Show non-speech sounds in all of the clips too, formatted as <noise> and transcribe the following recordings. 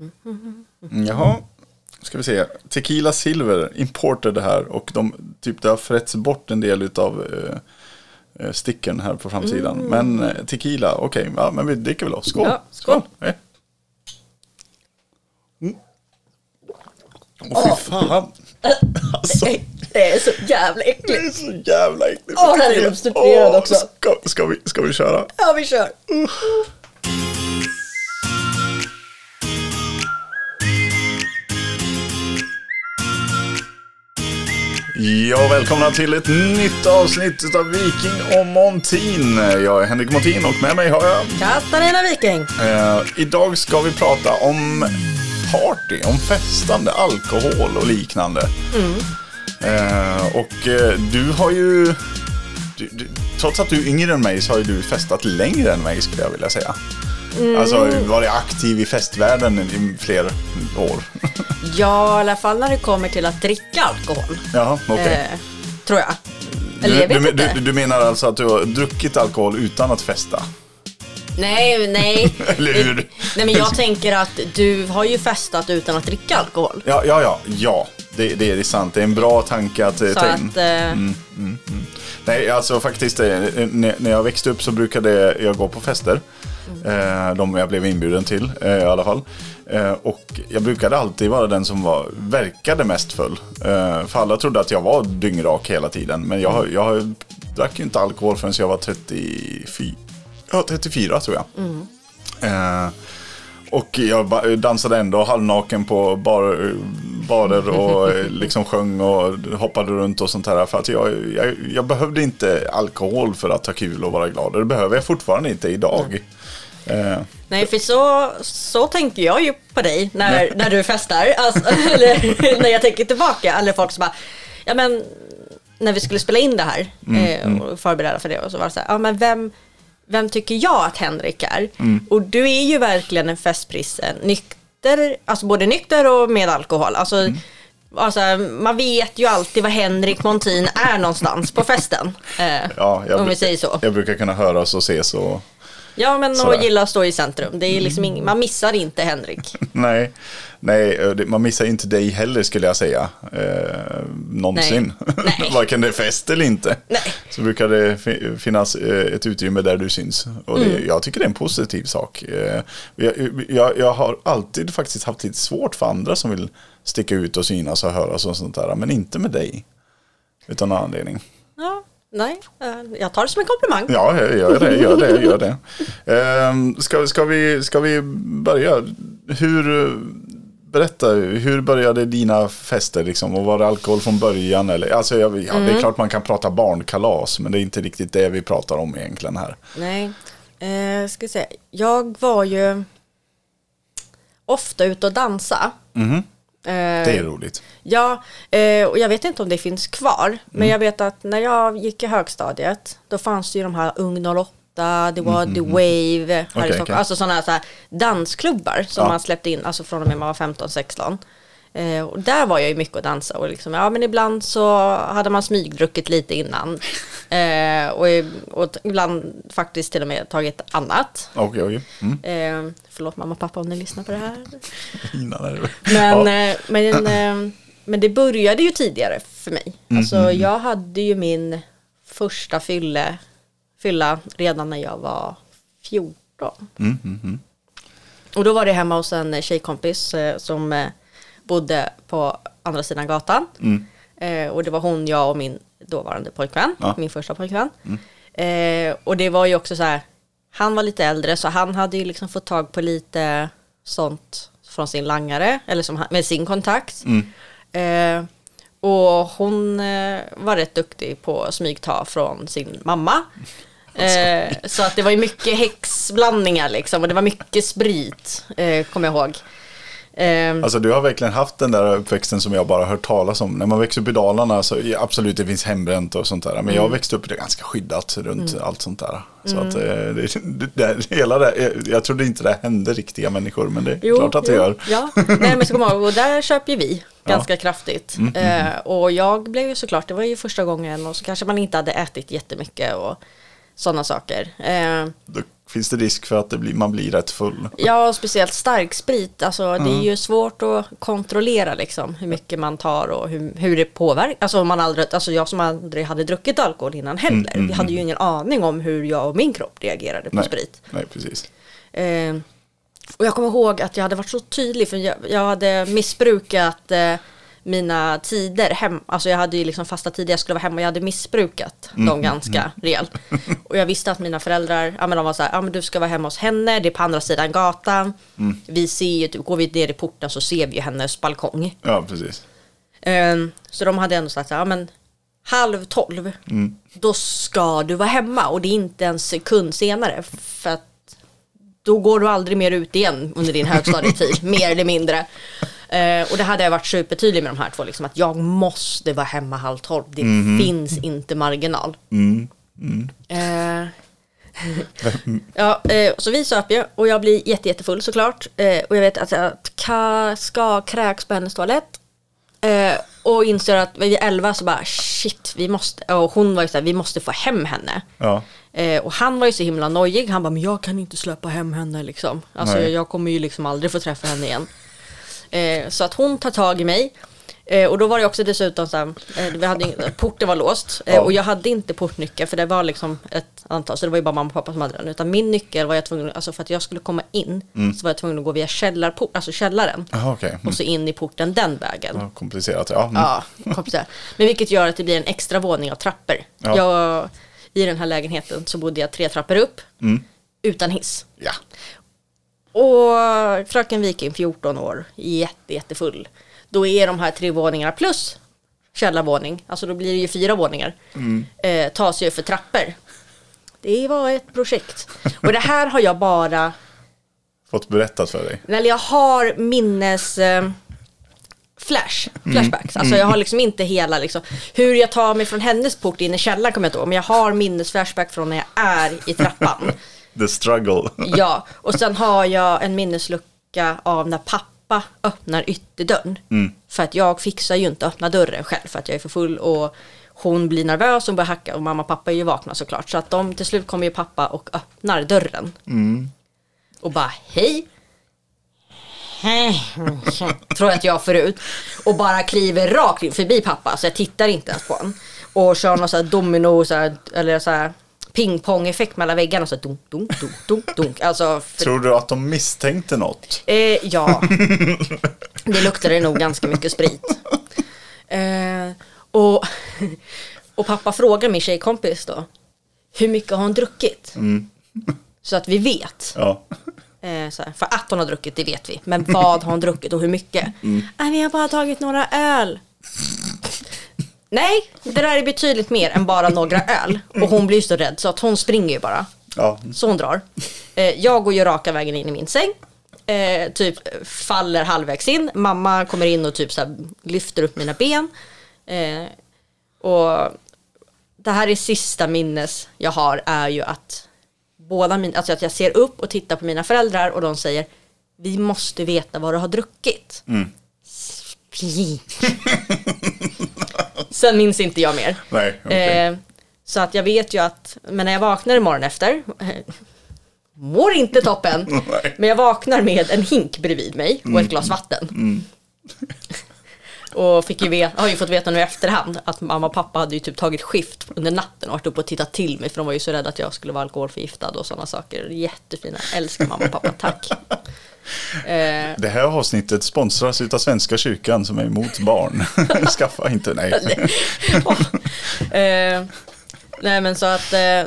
Mm, Jaha, ska vi se. Tequila Silver, importer det här och de, typ det har frätts bort en del utav eh, eh, stickern här på framsidan. Men eh, tequila, okej, ja, men vi dricker väl då. Skål! Ja, skål. Hej. Mm. Åh fy fan! <laughs> Alltså, Det är så jävla det äckligt. är så jävla äckligt. Åh, den är obstruerad också. Ska, ska, vi, ska vi köra? Ja, vi kör. Ja, välkomna till ett nytt avsnitt av Viking och Montin. Jag är Henrik Montin och med mig har jag... Katarina Viking. Eh, idag ska vi prata om party, om festande, alkohol och liknande. Eh, och eh, du har ju... Du, du, trots att du är yngre än mig så har ju du festat längre än mig skulle jag vilja säga. Alltså varit aktiv i festvärlden i fler år. <laughs> Ja, i alla fall när det kommer till att dricka alkohol. ja, okej. Eh, tror jag. Eller Du, jag vet du, inte. du, du menar alltså att du har druckit alkohol utan att festa? Nej, nej. <laughs> Eller hur? nej, men jag tänker att du har ju festat utan att dricka alkohol. Ja, ja, ja, ja. Det, det är sant. Det är en bra tanke att eh, Så ta in. att, eh, Nej, alltså faktiskt, eh, när jag växte upp så brukade jag gå på fester. Eh, De jag blev inbjuden till eh, i alla fall. Eh, Och jag brukade alltid vara den som var, verkade mest full. För alla trodde att jag var dyngrak hela tiden. Men jag, jag drack ju inte alkohol förrän jag var 34, ja, 34 tror jag. Eh, och jag dansade ändå halvnaken på bar, barer och <laughs> liksom sjöng och hoppade runt och sånt här. För att jag, jag, jag behövde inte alkohol för att ha kul och vara glad. Det behöver jag fortfarande inte idag. Eh, nej, för så, så tänker jag ju på dig när, när du festar. Alltså, <laughs> eller när jag tänker tillbaka. Eller folk som bara, ja men när vi skulle spela in det här eh, och förbereda för det och så var det så här, ja men vem, vem tycker jag att Henrik är? Och du är ju verkligen en festprisse, nykter, alltså både nykter och med alkohol. Alltså, alltså, man vet ju alltid var Henrik Montin är någonstans på festen. Eh, ja, jag, om vi säger så. Jag brukar kunna höras och ses och... Ja, men Sådär. och gilla att stå i centrum. Det är liksom ing- man missar inte Henrik. <laughs> Nej, nej eh, man missar inte dig heller skulle jag säga. Eh, någonsin. Nej. <laughs> Varken det är fest eller inte. Nej. Så brukar det fi- finnas eh, ett utrymme där du syns. Och det, Mm. jag tycker det är en positiv sak. Eh, jag, jag, jag har alltid faktiskt haft lite svårt för andra som vill sticka ut och synas och höras och sånt där. Men inte med dig. Utan någon anledning. Ja, nej, eh, jag tar det som en komplimang. Ja, gör det, gör det, gör det. Ehm, ska, ska, vi, ska vi börja? Hur, berätta, hur började dina fester liksom? Och var det alkohol från början? Eller? Alltså, ja, Det är klart man kan prata barnkalas, men det är inte riktigt det vi pratar om egentligen här. Nej, eh, ska se. Jag var ju ofta ute och dansa. Mhm. Det är roligt. Ja, eh, och jag vet inte om det finns kvar. Men jag vet att när jag gick i högstadiet, då fanns det ju de här Ung 08, det var The Wave här Okej, i Stockholm. okej. Alltså sådana här, så här dansklubbar som Ja. man släppte in, alltså från och med man var 15-16. Eh, och där var jag ju mycket och dansa och liksom, ja men ibland så hade man smygdruckit lite innan. <laughs> Eh, och, och ibland faktiskt till och med tagit annat. Okej, okej. Mm. Eh, förlåt mamma och pappa om ni lyssnar på det här. <laughs> Innan är det Men, ja. eh, men, eh, men det började ju tidigare för mig. Mm, Alltså jag hade ju min första fylle, fylla redan när jag var 14. Mm, mm, mm. Och då var det hemma hos en tjejkompis eh, som bodde på andra sidan gatan. Mm. Eh, och det var hon, jag och min dåvarande pojkvän, Ja. min första pojkvän. Eh, och det var ju också så här, han var lite äldre så han hade ju liksom fått tag på lite sånt från sin langare, eller som, med sin kontakt. Eh, och hon eh, var rätt duktig på att smygta från sin mamma. <laughs> Eh, så att det var ju mycket häxblandningar liksom och det var mycket sprit, eh, kommer jag ihåg. Eh, Alltså du har verkligen haft den där uppväxten som jag bara hört talas om. När man växer upp i Dalarna så ja, absolut det finns hembränt och sånt där. Men Mm. jag växte upp det ganska skyddat runt allt sånt där. Så att eh, det, det, det, hela det, jag, jag trodde inte det hände riktiga människor men det är klart att det jo, gör. Ja, nej men så ihåg, och där köper ju vi ganska kraftigt. Mm, Eh, och jag blev ju såklart, det var ju första gången och så kanske man inte hade ätit jättemycket och sådana saker. Eh, Då finns det risk för att blir, man blir rätt full. Ja, och speciellt starksprit. Alltså, Det är ju svårt att kontrollera liksom, hur mycket man tar och hur, hur det påverkar. Alltså, man aldrig, alltså jag som aldrig hade druckit alkohol innan heller. Vi hade ju ingen aning om hur jag och min kropp reagerade på Nej, sprit. nej precis. Eh, och jag kommer ihåg att jag hade varit så tydlig för jag, jag hade missbrukat eh, mina tider hem. Alltså jag hade ju liksom fasta tider jag skulle vara hemma och jag hade missbrukat dem ganska rejält. <laughs> Och jag visste att mina föräldrar, ja men de var så här, ja men du ska vara hemma hos henne, det är på andra sidan gatan. Vi ser ju, typ, går vi ner i porten så ser vi ju hennes balkong. Ja, precis. Ehm, så de hade ändå sagt ja men halv tolv, då ska du vara hemma och det är inte en sekund senare. För att då går du aldrig mer ut igen under din <laughs> högstadietid, mer eller mindre. Eh, och det hade jag varit supertydlig med de här två, liksom, att jag måste vara hemma halv tolv. Det finns inte marginal. Eh, <laughs> ja, eh, så vi söp ju och jag blir jätte, jättefull såklart. Eh, och jag vet att jag ka, ska kräks på hennes toalett. Eh, och inser att vid elva så bara shit, vi måste, och hon var ju såhär, vi måste få hem henne. Ja, Eh, och han var ju så himla nojig, han bara, men jag kan inte släppa hem henne liksom. Alltså Nej. jag kommer ju liksom aldrig få träffa henne igen. Eh, så att hon tar tag i mig. Eh, och då var det också dessutom så här, eh, vi hade, ing- <laughs> porten var låst eh, Ja. och jag hade inte portnyckel för det var liksom ett antal, så det var ju bara mamma och pappa som hade den. Utan min nyckel var jag tvungen, alltså för att jag skulle komma in så var jag tvungen att gå via källarport, alltså källaren. Jaha, okej. Mm. Och så in i porten den vägen. Ja, komplicerat, ja. Mm. Ja, komplicerat. Men vilket gör att det blir en extra våning av trappor. Ja. Jag, I den här lägenheten så bodde jag tre trappor upp Mm. utan hiss. ja. Och fröken Viking, 14 år, jätte, jättefull. Då är de här tre våningarna plus källarvåning, alltså då blir det ju fyra våningar, eh, tas ju för trappor. Det var ett projekt. Och det här har jag bara Fått berättat för dig. Eller jag har minnes... Eh, flash, flashbacks. Alltså jag har liksom inte hela liksom, hur jag tar mig från hennes port in i källaren kommer jag inte ihåg. Men jag har minnes flashback från när jag är i trappan. The struggle. Ja, <laughs> och sen har jag en minneslucka av när pappa öppnar ytterdörren. För att jag fixar ju inte att öppna dörren själv för att jag är för full och hon blir nervös och börjar hacka och mamma och pappa är ju vakna såklart. Så att de till slut kommer ju pappa och öppnar dörren. Och bara hej. <laughs> Tror att jag förut. Och bara kliver rakt förbi pappa så jag tittar inte ens på honom. Och kör någon sån här domino så här, eller så här pingpong-effekt mellan väggarna. Så dunk, dunk, dunk, dunk, dunk. Alltså, för, Tror du att de misstänkte något? eh, ja. <laughs> Det luktade nog ganska mycket sprit. Eh, och, och pappa frågar min tjejkompis då. Hur mycket har hon druckit? Så att vi vet. Ja. Eh, så här, för att hon har druckit, det vet vi. Men vad har hon druckit och hur mycket? Nej, vi har bara tagit några öl. Nej, det där är betydligt mer än bara några öl. Och hon blir så rädd så att hon springer ju bara. Ja. Så hon drar. Eh, jag går ju raka vägen in i min säng. Eh, typ faller halvvägs in. Mamma kommer in och typ så lyfter upp mina ben. Eh, och det här är sista minnes jag har är ju att båda min, alltså att jag ser upp och tittar på mina föräldrar och de säger vi måste veta vad du har druckit. Sprit. Sen minns inte jag mer. Nej, okej. Eh, så att jag vet ju att, men när jag vaknar imorgon efter, <laughs> mår inte toppen, <laughs> men jag vaknar med en hink bredvid mig och ett glas vatten. <laughs> Och fick ju vet, har ju fått veta nu i efterhand att mamma och pappa hade ju typ tagit skift under natten och varit uppe och tittat till mig för de var ju så rädda att jag skulle vara alkoholförgiftad och sådana saker. Jättefina, älskar mamma och pappa, tack. Eh, Det här avsnittet sponsras av Svenska kyrkan som är emot barn. <laughs> Skaffa inte, nej. <laughs> eh, nej men så att, eh,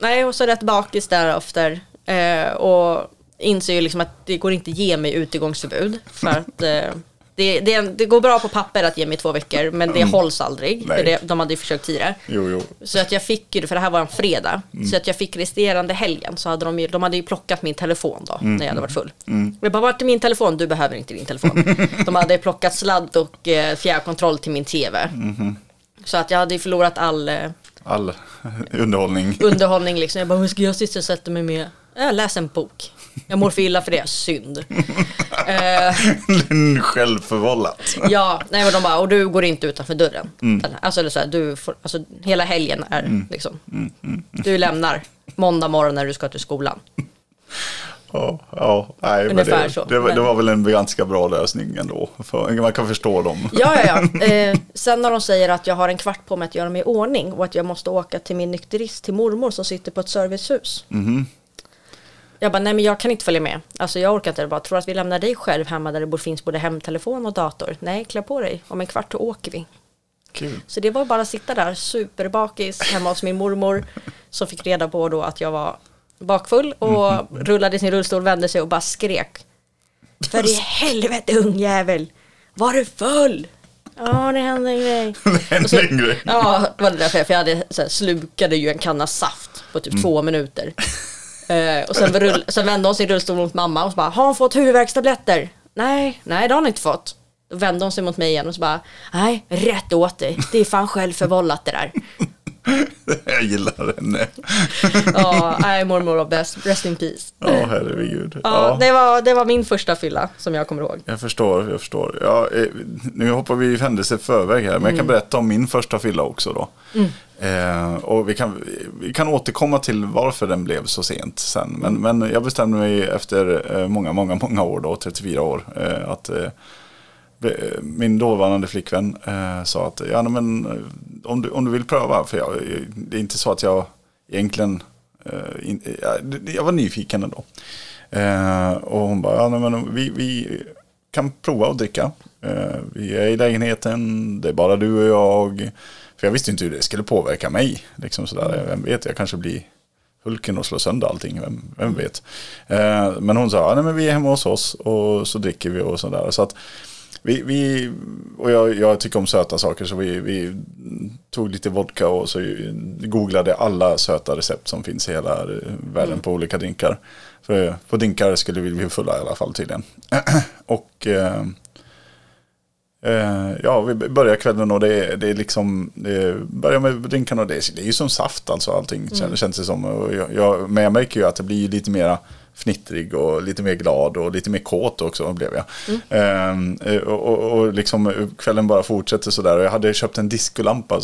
nej och så rätt bakis därefter. Eh, och inser ju liksom att det går inte ge mig utegångsförbud. För att det, det, det går bra på papper att ge mig två veckor men det hålls aldrig. Nej. För det, de hade ju försökt tidigare. Jo, jo. Så att jag fick ju för det här var en fredag. Så att jag fick resterande helgen. Så hade de ju, de hade ju plockat min telefon då, när jag hade varit full. Jag bara, vart är min telefon? Du behöver inte din telefon. <laughs> de hade plockat sladd och eh, fjärrkontroll till min tv. Så att jag hade ju förlorat all eh, All <laughs> underhållning. underhållning liksom. Jag bara, vad ska jag sysselsätta mig med? Jag läser en bok. Jag mår för illa för det, synd. <laughs> Eh, Självförvållat. ja, nej men de bara, och du går inte utanför dörren. Mm. Alltså, eller så här, du får, alltså hela helgen är liksom, du lämnar måndag morgon när du ska till skolan. Ja, ja nej, men Ungefär det, så, Det, var- det men- var väl en ganska bra lösning ändå. För, man kan förstå dem. Ja, ja, ja. <laughs> Eh, sen när de säger att jag har en kvart på mig att göra mig i ordning och att jag måste åka till min nykterist till mormor som sitter på ett servicehus. Jag bara, nej men jag kan inte följa med. Alltså jag orkar inte. Jag bara, tror att vi lämnar dig själv hemma där det finns både hemtelefon och dator. Nej, klä på dig. Om en kvart då åker vi. Kul. Så det var bara att sitta där superbakis hemma hos min mormor som fick reda på då att jag var bakfull och rullade i sin rullstol, vände sig och bara skrek. För i helvete ungjävel! Var du full? Ja, det hände en grej. <laughs> En Och så- längre. Ja, det var det därför. För jag hade, så här, slukade ju en kanna saft på typ två minuter. Eh, och sen, rull, sen vände hon sin rullstol mot mamma och så bara, har hon fått huvudvärkstabletter? Nej, nej det har hon inte fått. Då vände hon sig mot mig igen och så bara, nej, rätt åt dig. Det är fan självförvållat det där. <laughs> Jag gillar henne. Ja, nej, mormor var bäst. Rest in peace. Ja, herregud. Ja, Ja, Det, var, det var min första fylla som jag kommer ihåg. Jag förstår, jag förstår. Ja, eh, nu hoppar vi i händelse i förväg här, men jag kan berätta om min första fylla också då. Eh, och vi kan, vi kan återkomma till varför den blev så sent sen. Men, men jag bestämde mig efter eh, många, många, många år då, 34 år, eh, att eh, min dåvarande flickvän eh, sa att ja, men, eh, om, du, om du vill pröva, för jag, det är inte så att jag egentligen, eh, in, jag, jag var nyfiken ändå. Eh, och hon bara, ja, men vi, vi kan prova att dricka. Eh, vi är i lägenheten, det är bara du och jag. För jag visste inte hur det skulle påverka mig. Liksom sådär. Vem vet, jag kanske blir Hulken och slår sönder allting, vem, vem vet. Eh, men hon sa, ja, nej, men vi är hemma hos oss och så dricker vi och sådär. Så att vi, vi, och jag, jag tycker om söta saker så vi, vi tog lite vodka och så googlade alla söta recept som finns i hela världen på olika drinkar. För på drinkar skulle vi bli fulla i alla fall tydligen. <clears throat> och eh, Eh, ja, vi börjar kvällen och det är, det är liksom, det börjar med drinkarna och det är, det är ju som saft alltså allting mm. känns det som. Jag, jag, men jag märker ju att det blir lite mera fnittrig och lite mer glad och lite mer kåt också blev jag. Mm. Ehm, och, och, och liksom kvällen bara fortsätter sådär. Och jag hade köpt en diskolampa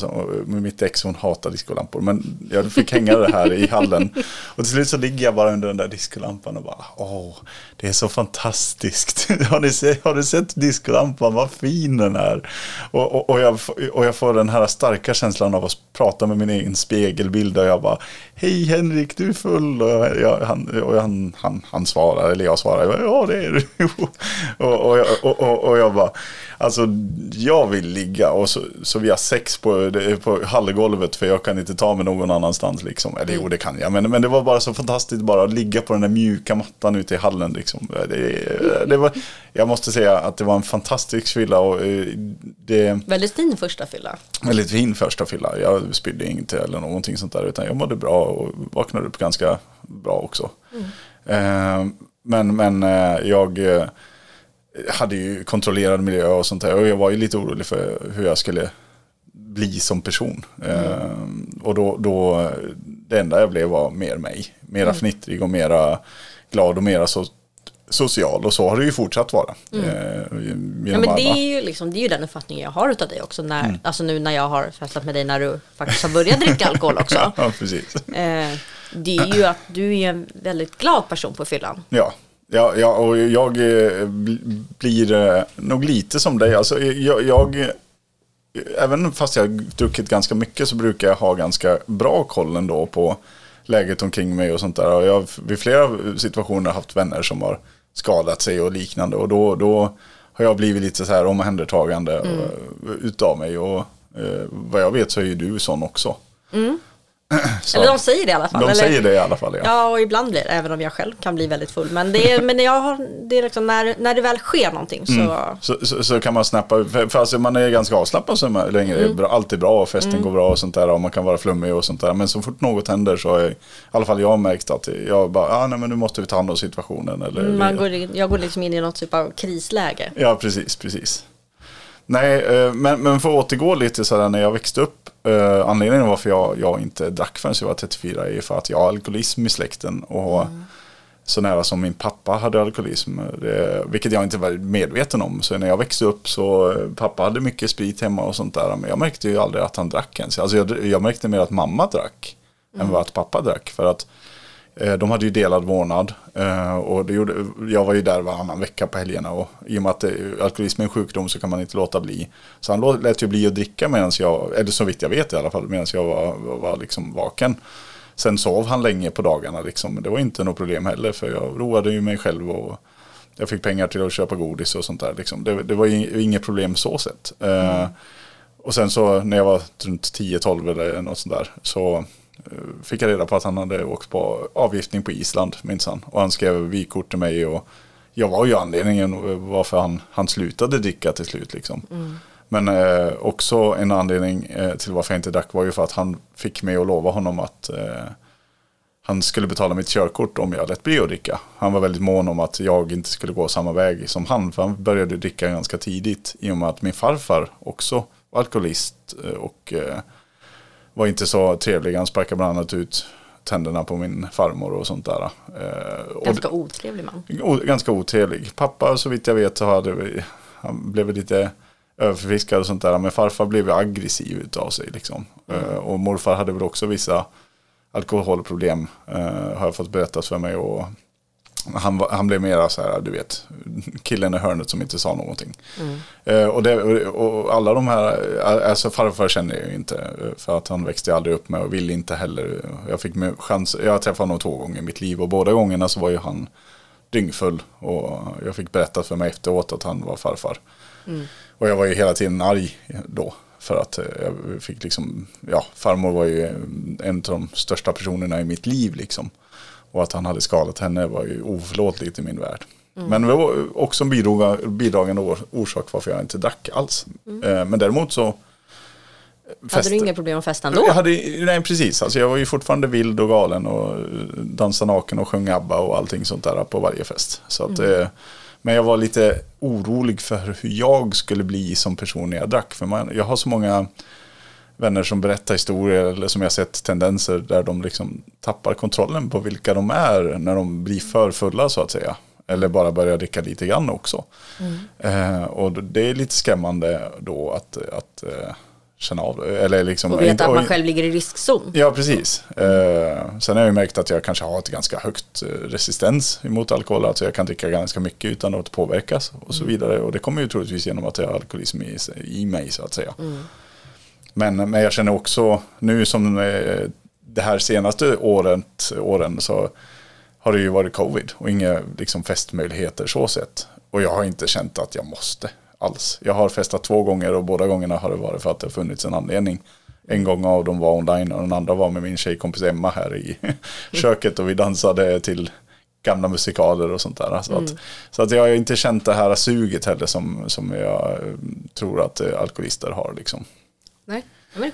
med mitt ex, hon hatar diskolampor. Men jag fick hänga det här i hallen. Och till slut så ligger jag bara under den där diskolampan och bara, åh, det är så fantastiskt. <laughs> har, ni sett, har du sett diskolampan, vad fin den är. Och, och, och, jag, och jag får den här starka känslan av att prata med min egen spegelbild. Och jag bara, hej Henrik, du är full. Och, jag, han, och han, han, han svarar, eller jag svarar, ja det är du. <laughs> och, och, jag- och, och, jag bara, alltså jag vill ligga. Och så, så vi har sex på, på hallgolvet för jag kan inte ta mig någon annanstans. Liksom. Eller jo, det kan jag. Men, men det var bara så fantastiskt bara att ligga på den där mjuka mattan ute i hallen. Liksom. Det, det var, jag måste säga att det var en fantastisk fylla. Och eh, det, Väldigt fin första fylla. väldigt fin första fylla. Jag spydde inte eller någonting sånt där. Utan jag mådde bra och vaknade upp ganska bra också. Eh, men men eh, jag eh, hade ju kontrollerad miljö och sånt där. Och jag var ju lite orolig för hur jag skulle bli som person. Eh, och då, då, det enda jag blev var mer mig. Mera fnittrig och mera glad och mera så, social. Och så har det ju fortsatt vara. Eh, Ja, men det är ju liksom, det är ju den uppfattningen jag har utav dig också. När, Alltså nu när jag har festat med dig när du faktiskt har börjat dricka alkohol också. <laughs> Ja, precis. Eh, det är ju att du är en väldigt glad person på fyllan. Ja, ja, ja och jag eh, bl- blir eh, nog lite som dig. Alltså, jag, jag, eh, även fast jag har druckit ganska mycket så brukar jag ha ganska bra koll ändå på läget omkring mig och sånt där. Och jag har vid flera situationer haft vänner som har skadat sig och liknande. Och då, då har jag blivit lite så här omhändertagande Mm. eh, utav mig. Och eh, vad jag vet så är ju du sån också. <clears throat> Så, Eller de säger det i alla fall. de eller? säger det i alla fall, ja. Ja, och ibland blir det, även om jag själv kan bli väldigt full. Men det är, men jag har, det är liksom när, när det väl sker någonting så... Mm. Så, så, så kan man snappa, för, för alltså man är ganska avslappnad så länge det är bra, allt är bra och festen går bra och sånt där och man kan vara flummig och sånt där. Men så fort något händer så är i alla fall jag märkt att jag bara, ah, nej men nu måste vi ta hand om situationen. Eller, Man går, in- jag går liksom in i något typ av krisläge. Ja, precis, precis. Nej, eh, men, men för att återgå lite sådär när jag växte upp. Eh, anledningen varför jag, jag inte drack förrän jag var 34 är för att jag har alkoholism i släkten. Och så nära som min pappa hade alkoholism. Det, vilket jag inte var medveten om. Så när jag växte upp så eh, pappa hade mycket sprit hemma och sånt där. Men jag märkte ju aldrig att han drack ens. Alltså jag, jag märkte mer att mamma drack än vad att pappa drack. För att de hade ju delad vårdnad. Eh, och det gjorde, jag var ju där varannan vecka på helgerna. Och i och med att alkoholism är en sjukdom så kan man inte låta bli. Så han lät ju bli att dricka medan jag, eller så vitt jag vet i alla fall, medan jag var, var liksom vaken. Sen sov han länge på dagarna liksom. Det var inte något problem heller för jag roade ju mig själv och jag fick pengar till att köpa godis och sånt där. Liksom. Det, det var inget problem så sett. Mm. Och sen så när jag var runt 10-12 eller något sånt där så fick jag reda på att han hade åkt på avgiftning på Island minsann. Och han skrev vykort till mig och jag var ju anledningen varför han, han slutade dricka till slut liksom. Mm. Men eh, också en anledning eh, till varför jag inte drack var ju för att han fick mig att lova honom att eh, han skulle betala mitt körkort om jag lät bli att dricka. Han var väldigt mån om att jag inte skulle gå samma väg som han. För han började dricka ganska tidigt i och med att min farfar också var alkoholist eh, och eh, var inte så trevlig. Han sparkade bland annat ut tänderna på min farmor och sånt där. Eh, ganska otrevlig man. Ganska otrevlig. Pappa så vitt jag vet så hade vi, han blev lite överfiskad och sånt där. Men farfar blev aggressiv utav sig liksom. Mm. Uh, och morfar hade väl också vissa alkoholproblem. Uh, har jag fått berättat för mig. Och han, han blev mera så här, du vet, killen i hörnet som inte sa någonting. Mm. Uh, och, det, och, alla de här, alltså farfar känner jag ju inte. För att han växte aldrig upp med och ville inte heller. Jag fick chans, jag träffade honom två gånger i mitt liv. Och båda gångerna så var ju han dyngfull. Och jag fick berättat för mig efteråt att han var farfar. Mm. Och jag var ju hela tiden arg då. För att eh, jag fick liksom, ja, farmor var ju en av de största personerna i mitt liv liksom. Och att han hade skadat henne var ju oförlåtligt i min värld. Mm. Men det var också en bidragande orsak varför jag inte drack alls. Mm. Eh, men däremot så Fest. Hade du inga problem att festa ändå? Jag hade, nej, precis. Alltså jag var ju fortfarande vild och galen och dansade naken och sjöng ABBA och allting sånt där på varje fest. Så att, mm. Men jag var lite orolig för hur jag skulle bli som person när jag drack. För man, jag har så många vänner som berättar historier eller som jag sett tendenser där de liksom tappar kontrollen på vilka de är när de blir för fulla så att säga. Eller bara börjar dricka lite grann också. Mm. Eh, och det är lite skrämmande då att, att eh, känna av eller liksom, Och veta att man själv ligger i riskzon. Ja, precis. Eh, sen har jag märkt att jag kanske har ett ganska högt eh, resistens mot alkohol. Alltså jag kan dricka ganska mycket utan att påverkas och så mm. vidare. Och det kommer ju troligtvis genom att jag har alkoholism i, i mig så att säga. Mm. Men, men jag känner också nu som eh, det här senaste året, åren så har det ju varit covid och inga liksom, festmöjligheter så sett. Och jag har inte känt att jag måste alls. Jag har festat två gånger och båda gångerna har det varit för att det har funnits en anledning. En gång av dem var online och den andra var med min tjejkompis Emma här i <laughs> köket och vi dansade till gamla musikaler och sånt där. Så, mm. att, så att jag har inte känt det här suget heller som, som jag eh, tror att eh, alkoholister har. Liksom. Nej, men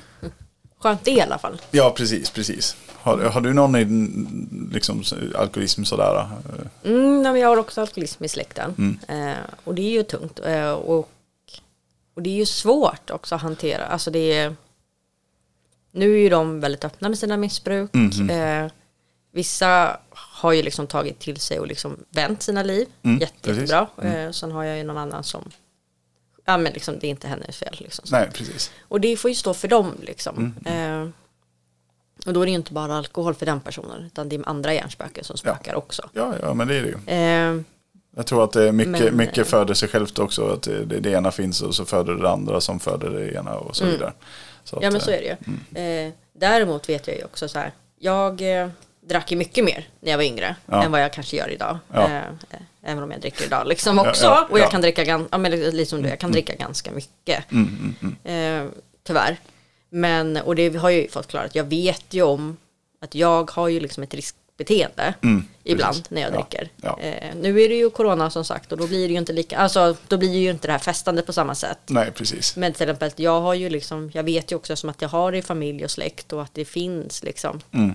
skönt det i alla fall. Ja, precis, precis. Har, har du någon i liksom, alkoholism sådär? Mm, nej, jag har också alkoholism i släkten. Mm. Eh, och det är ju tungt. Eh, och, och det är ju svårt också att hantera. Alltså det är, nu är ju de väldigt öppna med sina missbruk. Mm. Eh, vissa har ju liksom tagit till sig och liksom vänt sina liv. Mm, Jätte, jättebra. Mm. Eh, sen har jag ju någon annan som ja men liksom det är inte hennes fel. Liksom, Nej, precis. Och det får ju stå för dem liksom. Mm. Eh, och då är det ju inte bara alkohol för den personen, utan det är andra hjärnspöken som spökar ja. också. Ja, ja, men det är det ju. Eh, jag tror att det är mycket, men, mycket föder sig självt också. Att det, det, det, ena finns och så föder det andra som föder det ena och så mm. vidare. Så ja, att, men så är det ju. Mm. Eh, däremot vet jag ju också så här, jag eh, drack ju mycket mer när jag var yngre ja. än vad jag kanske gör idag. Ja. Eh, även om jag dricker idag liksom också. Ja, och jag kan dricka, ja, men liksom du, jag kan mm. dricka ganska mycket. Mm, mm, mm, eh, tyvärr. Men, och det har jag ju fått klarat. Jag vet ju om att jag har ju liksom ett riskbeteende mm, ibland precis. när jag dricker. Eh, nu är det ju corona som sagt och då blir det ju inte lika, alltså då blir ju inte det här festande på samma sätt. Nej, precis. Men till exempel, jag har ju liksom, jag vet ju också som att jag har det i familj och släkt och att det finns liksom mm.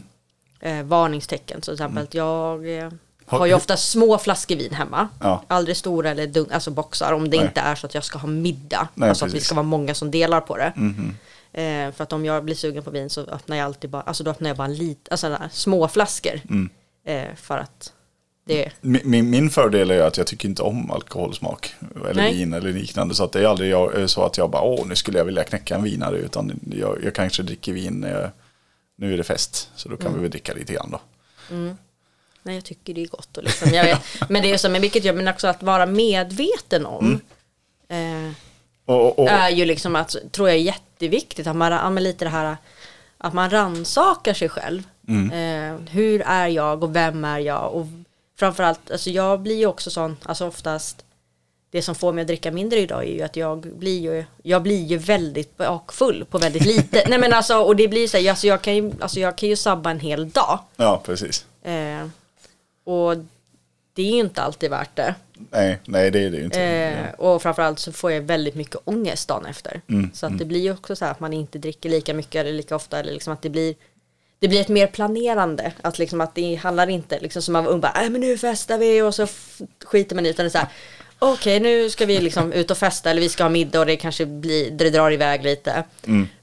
Eh, varningstecken. Så till exempel mm. jag eh, har ju ofta små flaskor vin hemma. Ja. Aldrig stora eller dun alltså boxar om det Nej. inte är så att jag ska ha middag. Nej, alltså precis. att vi ska vara många som delar på det. -hmm. Eh, för att om jag blir sugen på vin så öppnar jag alltid bara, alltså då öppnar jag bara en lit, alltså små flaskor. Mm. Eh, för att Det, Min, min- min fördel är att jag tycker inte om alkoholsmak. Eller Nej. vin eller liknande. Så att det är aldrig jag, eh, så att jag bara, åh nu skulle jag vilja knäcka en vinare. Utan jag, jag kanske dricker vin när jag, nu är det fest. Så då kan Mm. vi väl dricka lite grann då. nej, jag tycker det är gott. Och liksom, jag vet, <laughs> men det är så, men vilket gör, men också att vara medveten om. Eh, Och, och, är ju liksom att, tror jag är jätteviktigt, att man, lite det här att man rannsakar sig själv. Eh, hur är jag och vem är jag? Och framförallt, alltså jag blir ju också sån, alltså oftast det som får mig att dricka mindre idag är ju att jag blir ju, jag blir ju väldigt bakfull på väldigt lite. <laughs> Nej men alltså, och det blir så här, alltså jag kan ju, alltså jag kan ju sabba en hel dag. ja, precis. Eh, och det är ju inte alltid värt det. Nej, nej det är det ju inte. Eh, och framförallt så får jag väldigt mycket ångest dagen efter. så att det blir ju också så här att man inte dricker lika mycket eller lika ofta. Eller liksom att det blir, det blir ett mer planerande. Att, liksom att det handlar inte liksom som av bara, äh, men nu festar vi och så skiter man i. Utan det är så här, okej nu ska vi liksom ut och festa eller vi ska ha middag och det kanske blir, det drar iväg lite.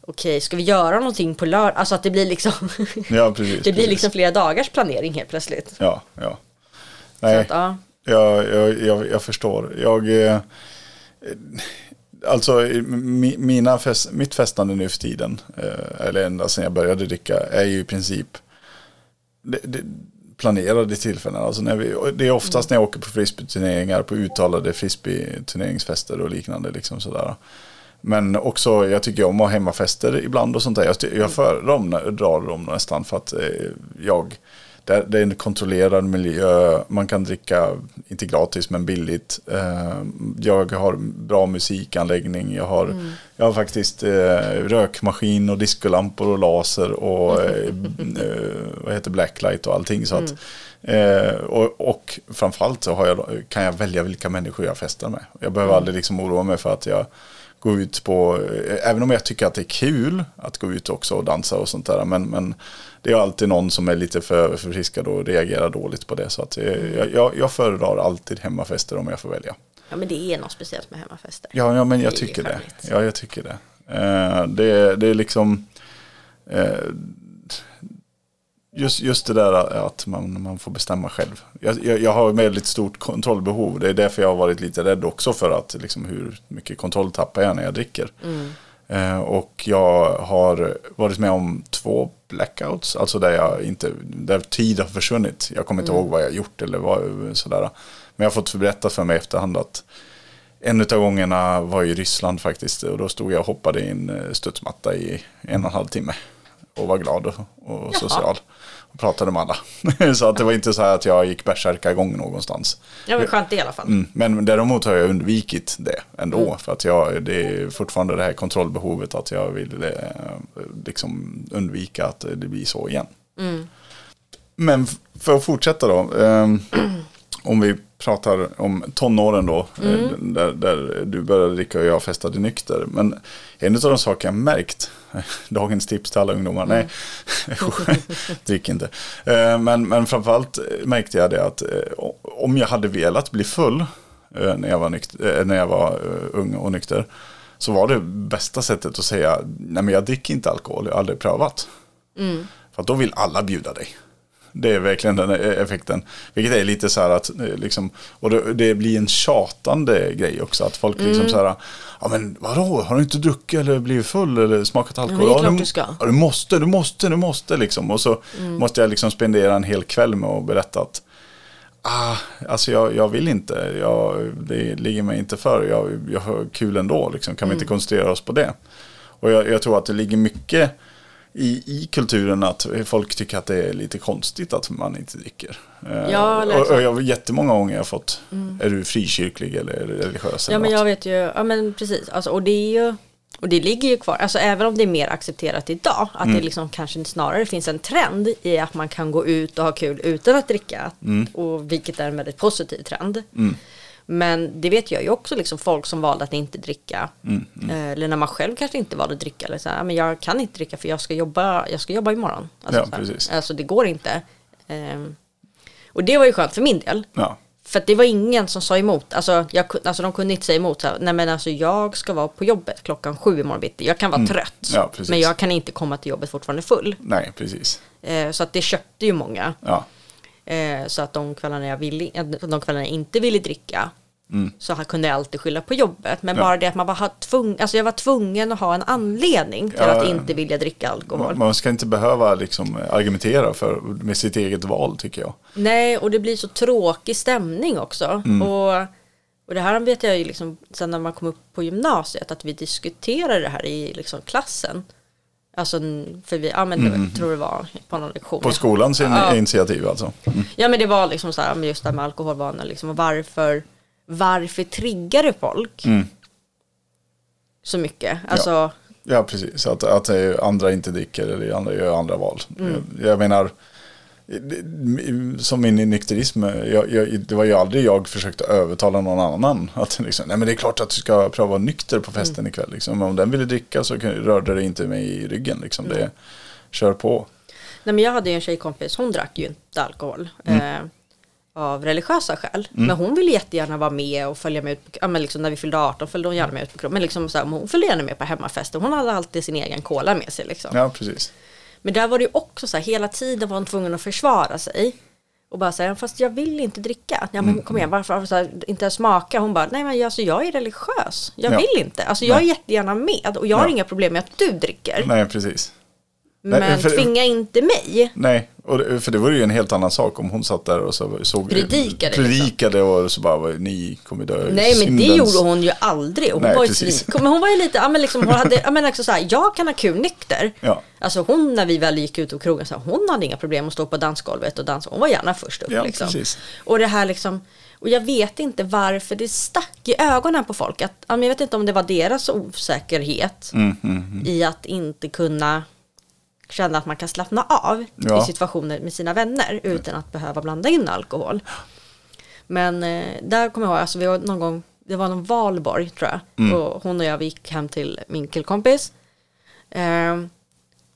Okej, ska vi göra någonting på lördag? Alltså att det blir liksom, <laughs> Ja, precis. det blir precis. liksom flera dagars planering helt plötsligt. Ja, ja. Nej, att, ja. jag, jag, jag, jag förstår. Jag, eh, alltså mi, mina fest, mitt festande nu för tiden, eh, eller ända sedan jag började dricka, är ju i princip det, det, planerade tillfällen. Alltså när vi, det är oftast när jag åker på frisbeeturneringar, på uttalade frisbeeturneringsfester och liknande. Liksom sådär. Men också, jag tycker om att ha hemmafester ibland och sånt där. Jag, jag föredrar dem, drar dem nästan för att eh, jag, det, är en kontrollerad miljö, man kan dricka, inte gratis men billigt. Eh, jag har bra musikanläggning, jag har, jag har faktiskt eh, rökmaskin och diskolampor och laser och eh, vad heter blacklight och allting. Så att, eh, och, och framförallt så jag, kan jag välja vilka människor jag festar med. Jag behöver aldrig liksom oroa mig för att jag gå ut på, eh, även om jag tycker att det är kul att gå ut också och dansa och sånt där, men, men det är alltid någon som är lite för förfriskad och reagerar dåligt på det. Så att eh, jag, jag, jag föredrar alltid hemmafester om jag får välja. ja men det är något speciellt med hemmafester. Ja, ja men jag tycker det. Ja, jag tycker det. Eh, det, det är liksom eh, just, just det där att man, man får bestämma själv. Jag, jag, jag har ett väldigt stort kontrollbehov. Det är därför jag har varit lite rädd också för att liksom, hur mycket kontroll tappar jag när jag dricker. Eh, och jag har varit med om två blackouts, alltså där jag inte, där tid har försvunnit. Jag kommer inte ihåg vad jag gjort eller vad, sådär. Men jag har fått berättat för mig i efterhand att en av gångerna var i Ryssland faktiskt och då stod jag och hoppade i en eh, studsmatta i en och en halv timme. Och var glad och, och social. Pratade med alla. <laughs> så att det var inte så här att jag gick igång någonstans. Ja men skönt i alla fall. Mm, men däremot har jag undvikit det ändå. För att jag, det är fortfarande det här kontrollbehovet att jag vill eh, liksom undvika att det blir så igen. Men f- för att fortsätta då. Eh, <clears throat> om vi pratar om tonåren då. eh, Där, där du började dricka och jag festade nykter. Men en av de saker jag märkt. <laughs> Dagens tips till alla ungdomar. Nej, <laughs> drick inte. Eh, Men, men framförallt märkte jag det att eh, om jag hade velat bli full eh, när jag var, nykter, när jag var ung och nykter. Så var det bästa sättet att säga, nej men jag dricker inte alkohol, jag har aldrig prövat. För att då vill alla bjuda dig. Det är verkligen den e- effekten. Vilket är lite så här att, eh, liksom, och det, det blir en tjatande grej också. Att folk liksom så här, ja men vadå, har du inte druckit eller blivit full eller smakat alkohol? det är klart du, du ska. Ja, du måste, du måste, du måste liksom. Och så måste jag liksom spendera en hel kväll med att berätta att Ah, alltså jag, jag vill inte, jag, det ligger mig inte för, jag, jag har kul ändå, liksom. kan vi inte koncentrera oss på det? Och jag, jag tror att det ligger mycket i, i kulturen att folk tycker att det är lite konstigt att man inte dricker. Eh, Ja, och, och jag har jättemånga gånger jag har fått, är du frikyrklig eller religiös? Ja eller men något? jag vet ju, ja men precis, alltså, och det är ju och det ligger ju kvar, alltså även om det är mer accepterat idag, att Mm. det liksom kanske snarare finns en trend i att man kan gå ut och ha kul utan att dricka, Mm. och vilket är en väldigt positiv trend. Men det vet jag ju också, liksom folk som valde att inte dricka, Mm, eh, eller när man själv kanske inte valde att dricka, eller så här, "Ja, men jag kan inte dricka för jag ska jobba, jag ska jobba imorgon. Alltså, Ja, precis. alltså det går inte. Ehm, och det var ju skönt för min del. Ja, För det var ingen som sa emot. Alltså, jag, alltså de kunde inte säga emot. Så här, Nej men alltså jag ska vara på jobbet klockan sju imorgon bitti. Jag kan vara trött. Mm. Ja, precis. men jag kan inte komma till jobbet fortfarande full. nej precis. Eh, så att det köpte ju många. Ja, Eh, så att de kvällarna jag, ville, att de kvällarna jag inte ville dricka så här kunde jag alltid skylla på jobbet. Men Ja. bara det att man var tvungen, alltså jag var tvungen att ha en anledning till Ja, att inte vilja dricka alkohol. Man, man ska inte behöva liksom argumentera för, med sitt eget val tycker jag. Nej, och det blir så tråkig stämning också. Och, och det här vet jag ju liksom sen när man kom upp på gymnasiet att vi diskuterade det här i liksom klassen. Alltså för vi, ja men det, jag tror det var på någon lektion. På skolans in, Ja. initiativ alltså. Ja men det var liksom så här, just det här med alkoholvanor liksom, och varför, varför triggar det folk Mm. så mycket? Alltså, Ja, precis. Att, att andra inte dricker eller andra gör andra val. Mm. Jag, jag menar, som min nykterism, jag, jag, det var ju aldrig jag försökte övertala någon annan. Att liksom, nej men det är klart att du ska pröva att vara nykter på festen Mm. ikväll. Liksom. Om den ville dricka så rörde det inte mig i ryggen. Liksom. Det, kör på. nej men jag hade ju en tjejkompis, hon drack ju inte alkohol. Mm. Eh, av religiösa skäl. Men hon ville jättegärna vara med och följa med ut på, ja, men liksom när vi fyllde 18 följde hon gärna med ut på krogen. Men liksom så här, hon följde gärna med på hemmafester. Hon hade alltid sin egen cola med sig liksom. Ja, precis. Men där var det ju också så här, hela tiden var hon tvungen att försvara sig. Och bara säga, fast jag vill inte dricka. Ja Mm. men kom igen, varför, varför så här, inte smaka? Hon bara, nej men alltså, jag är religiös. Jag Ja. vill inte. Alltså jag är Nej. jättegärna med och jag har Ja. inga problem med att du dricker. Nej, precis. Nej, men för- tvinga inte mig. Nej, och för det var ju en helt annan sak om hon satt där och så såg, Predikade, liksom. predikade och så bara, ni kommer dö Nej men det gjorde hon ju aldrig. Hon Nej, var ju precis. svin- men hon var ju lite, ja men liksom hon hade, ja men liksom så här, jag kan ha kul nykter. Ja. Alltså hon när vi väl gick ut på krogen, så här, hon hade inga problem att stå på dansgolvet och dansa. Hon var gärna först upp Ja, liksom. precis. Och det här liksom, och jag vet inte varför det stack i ögonen på folk. Att, jag vet inte om det var deras osäkerhet Mm, mm, i att inte kunna känna att man kan slappna av Ja. i situationer med sina vänner utan att behöva blanda in alkohol. Men eh, där kommer jag ihåg, alltså vi var någon gång, det var någon valborg tror jag. Mm. Och hon och jag vi gick hem till min killkompis. Ehm,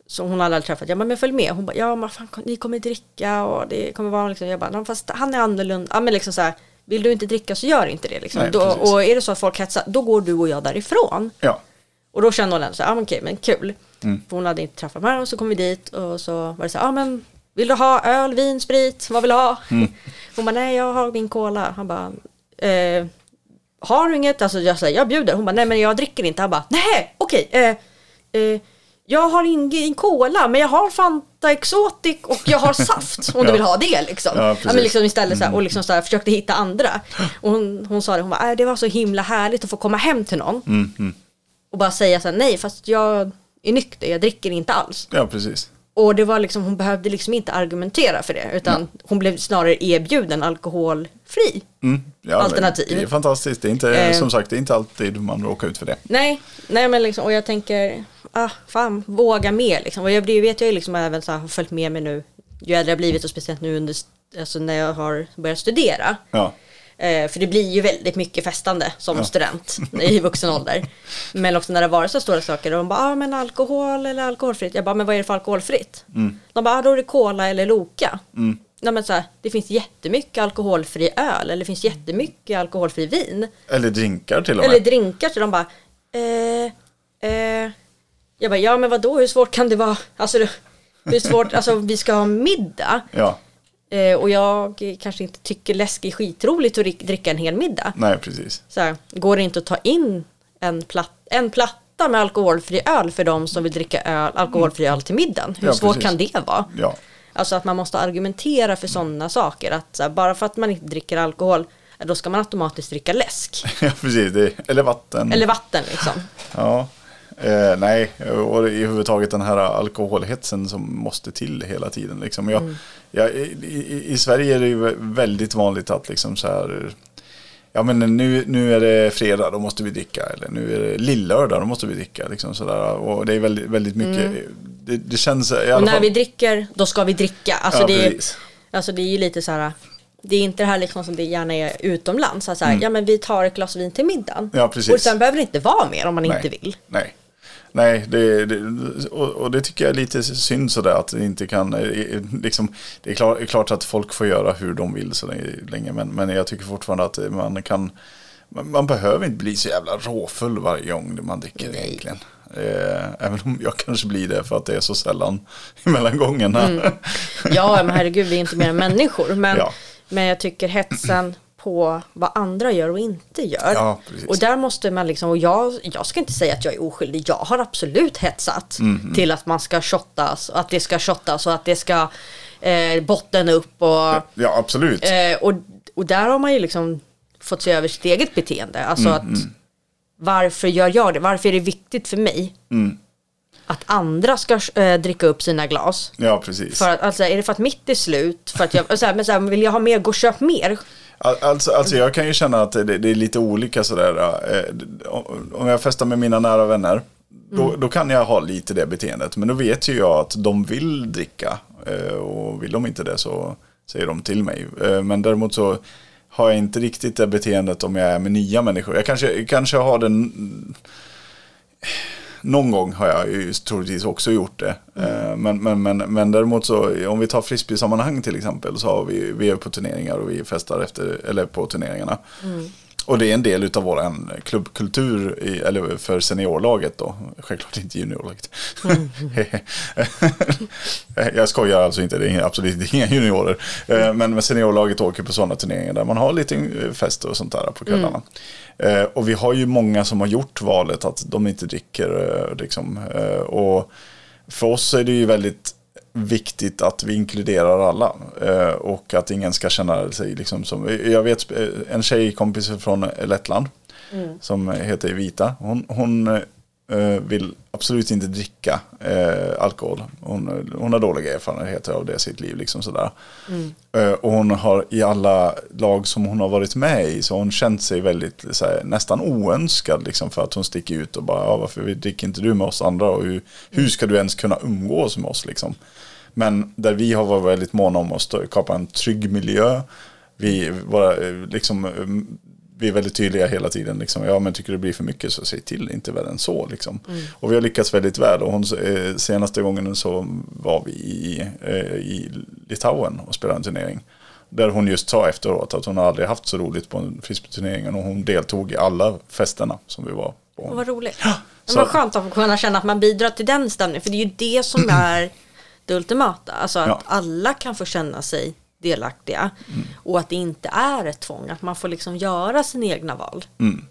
så hon hade aldrig träffat, jag bara, men följ med. Hon bara, ja men fan, ni kommer dricka och det kommer vara liksom, jag bara, "Ja, fast han är annorlunda. Ja men liksom så här, vill du inte dricka så gör inte det liksom. Nej, då, och är det så att folk hetsar, då går du och jag därifrån. Ja, Och då kände hon ändå så ja men okej, men kul. Mm. För hon hade inte träffat mig och så kom vi dit och så var det så ja men vill du ha öl, vin, sprit, vad vill du ha? Mm. Hon bara, nej jag har min cola. Han bara, eh, har du inget? Alltså jag säger, jag bjuder. Hon bara, nej men jag dricker inte. Han bara, nej okej. eh, eh, jag har ingen cola, men jag har Fanta Exotic och jag har saft <laughs> om du Ja. vill ha det liksom. Ja, Ja, men liksom istället så här, och liksom så här, försökte hitta andra. Och hon, hon sa det, hon bara, äh, det var så himla härligt att få komma hem till någon mm, mm. Och bara säga så här, nej fast jag är nykter, jag dricker inte alls. ja precis. Och det var liksom, hon behövde liksom inte argumentera för det utan hon blev snarare erbjuden alkoholfri. Mm. Ja, Alternativ. Det är fantastiskt. Det är inte, Eh. som sagt, det är inte alltid man råkar ut för det. Nej, nej men liksom, och jag tänker, ah, fan, våga mer liksom. Och jag, vet jag liksom även så här, har följt med mig nu, ju äldre jag blivit och speciellt nu under, alltså när jag har börjat studera. Ja, Eh, för det blir ju väldigt mycket festande som Ja. student i <laughs> vuxen ålder. Men också när det varit så stora saker. Och de bara, ah, men alkohol eller alkoholfritt? Jag bara, men vad är det för alkoholfritt? De bara, ah, då är det cola eller Loka. Mm. Nej, men så här, det finns jättemycket alkoholfri öl eller det finns jättemycket alkoholfri vin. eller drinkar till och med. Eller drinkar. Så de bara, eh, eh. Jag bara, ja men vadå, hur svårt kan det vara? Alltså, hur svårt, alltså vi ska ha middag. Ja, och jag kanske inte tycker läsk är skitroligt att drick- dricka en hel middag. nej precis. Så här, går det inte att ta in en, platt, en platta med alkoholfri öl för de som vill dricka öl, alkoholfri öl till middagen? Hur Ja, svårt precis. kan det vara? Ja, Alltså att man måste argumentera för sådana saker. Att här, bara för att man inte dricker alkohol, då ska man automatiskt dricka läsk. <laughs> ja precis. Det, eller vatten. Eller vatten liksom. Ja, eh, nej, och i huvudtaget den här alkoholhetsen som måste till hela tiden. Liksom. Jag, Mm. jag, i, i, Sverige är det ju väldigt vanligt att liksom så här, ja men nu, nu är det fredag, då måste vi dricka. Eller nu är det lillördag, då måste vi dricka. Liksom så där. Och det är väldigt, väldigt mycket, det, det känns i alla Mm. Och när fall. vi dricker, då ska vi dricka. Alltså, Ja, det, är, alltså det är ju lite så här, det är inte det här liksom som det gärna är utomlands. Så här, Ja men vi tar ett glas vin till middagen. Mm. Ja, precis. Och sen behöver det inte vara mer om man Nej. inte vill. Nej. Nej, det, det, och, och det tycker jag är lite synd sådär att det inte kan, eh, liksom, det är klart, klart att folk får göra hur de vill så länge, men, men jag tycker fortfarande att man kan, man, man behöver inte bli så jävla råfull varje gång man dricker Nej. egentligen. Eh, även om jag kanske blir det för att det är så sällan <laughs> mellan gångerna. Mm. Ja, men herregud, vi är inte mer än människor. Men, ja. men jag tycker hetsen på vad andra gör och inte gör. Ja, och där måste man liksom, och jag, jag ska inte säga att jag är oskyldig, jag har absolut hetsat mm, mm. till att man ska shottas, att det ska shottas och att det ska eh, botten upp och... Ja, absolut. Eh, och, och där har man ju liksom fått se över sitt eget beteende. Alltså mm, att mm. varför gör jag det? Varför är det viktigt för mig? Mm. Att andra ska äh, dricka upp sina glas. Ja, precis. För att, alltså, är det för att mitt är slut? För att jag, så här, men så här, vill jag ha mer, gå och köp mer. Alltså, alltså jag kan ju känna att det, det är lite olika sådär. Eh, om jag festar med mina nära vänner. Då, mm. då, kan jag ha lite det beteendet. Men då vet ju jag att de vill dricka. Eh, och vill de inte det så säger de till mig. Men däremot så har jag inte riktigt det beteendet om jag är med nya människor. Jag kanske, kanske har den... Någon gång har jag ju troligtvis också gjort det. Mm. Men, men, men, men däremot så, om vi tar frisbee-sammanhang till exempel, så har vi, vi är på turneringar och vi festar efter, eller på turneringarna. Mm. Och det är en del av vår klubbkultur, i, eller för seniorlaget då. Självklart inte juniorlaget. Mm. <laughs> jag skojar alltså inte, det är absolut inga juniorer. Eh, men seniorlaget åker på sådana turneringar där man har lite fester och sånt där på kvällarna. Mm. Och vi har ju många som har gjort valet att de inte dricker. Eh, liksom. Och för oss är det ju väldigt viktigt att vi inkluderar alla eh, och att ingen ska känna sig liksom som, jag vet eh, en tjejkompis från Lettland mm. som heter Vita, hon, hon eh, vill absolut inte dricka eh, alkohol. Hon, hon har dåliga erfarenheter av det i sitt liv. Liksom sådär. Mm. Eh, och hon har i alla lag som hon har varit med i så har hon känt sig väldigt såhär, nästan oönskad. Liksom, för att hon sticker ut och bara, ja, varför dricker inte du med oss andra? Och hur, hur ska du ens kunna umgås med oss? Liksom? Men där vi har varit väldigt måna om att skapa en trygg miljö. Vi, våra, liksom, vi är väldigt tydliga hela tiden. Liksom, ja, men tycker det blir för mycket så säg till, inte värre än så. Liksom. Mm. Och vi har lyckats väldigt väl. Och hon, eh, senaste gången så var vi i, eh, i Litauen och spelade en turnering. Där hon just sa efteråt att hon aldrig haft så roligt på en frisbeeturnering. Och hon deltog i alla festerna som vi var på. vad roligt. Ja, så. Vad skönt att kunna känna att man bidrar till den stämningen. För det är ju det som <clears throat> är det ultimata. Alltså att ja. alla kan få känna sig delaktiga. Mm. Och att det inte är ett tvång. Att man får liksom göra sina egna val. Mm.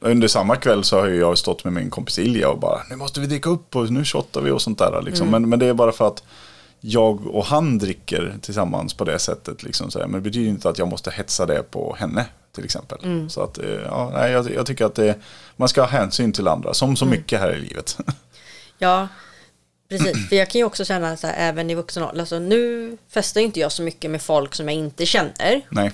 Under samma kväll så har jag stått med min kompis Ilja och bara nu måste vi dricka upp och nu shottar vi och sånt där. Liksom. Mm. Men, men det är bara för att jag och han dricker tillsammans på det sättet. Liksom, Men det betyder inte att jag måste hetsa det på henne till exempel. Mm. Så att, eh, ja, nej, jag, jag tycker att det, man ska ha hänsyn till andra, som så mm. mycket här i livet. <laughs> Ja, Precis, för jag kan ju också känna så här, även i vuxen ålder, alltså nu festar inte jag så mycket med folk som jag inte känner. Nej.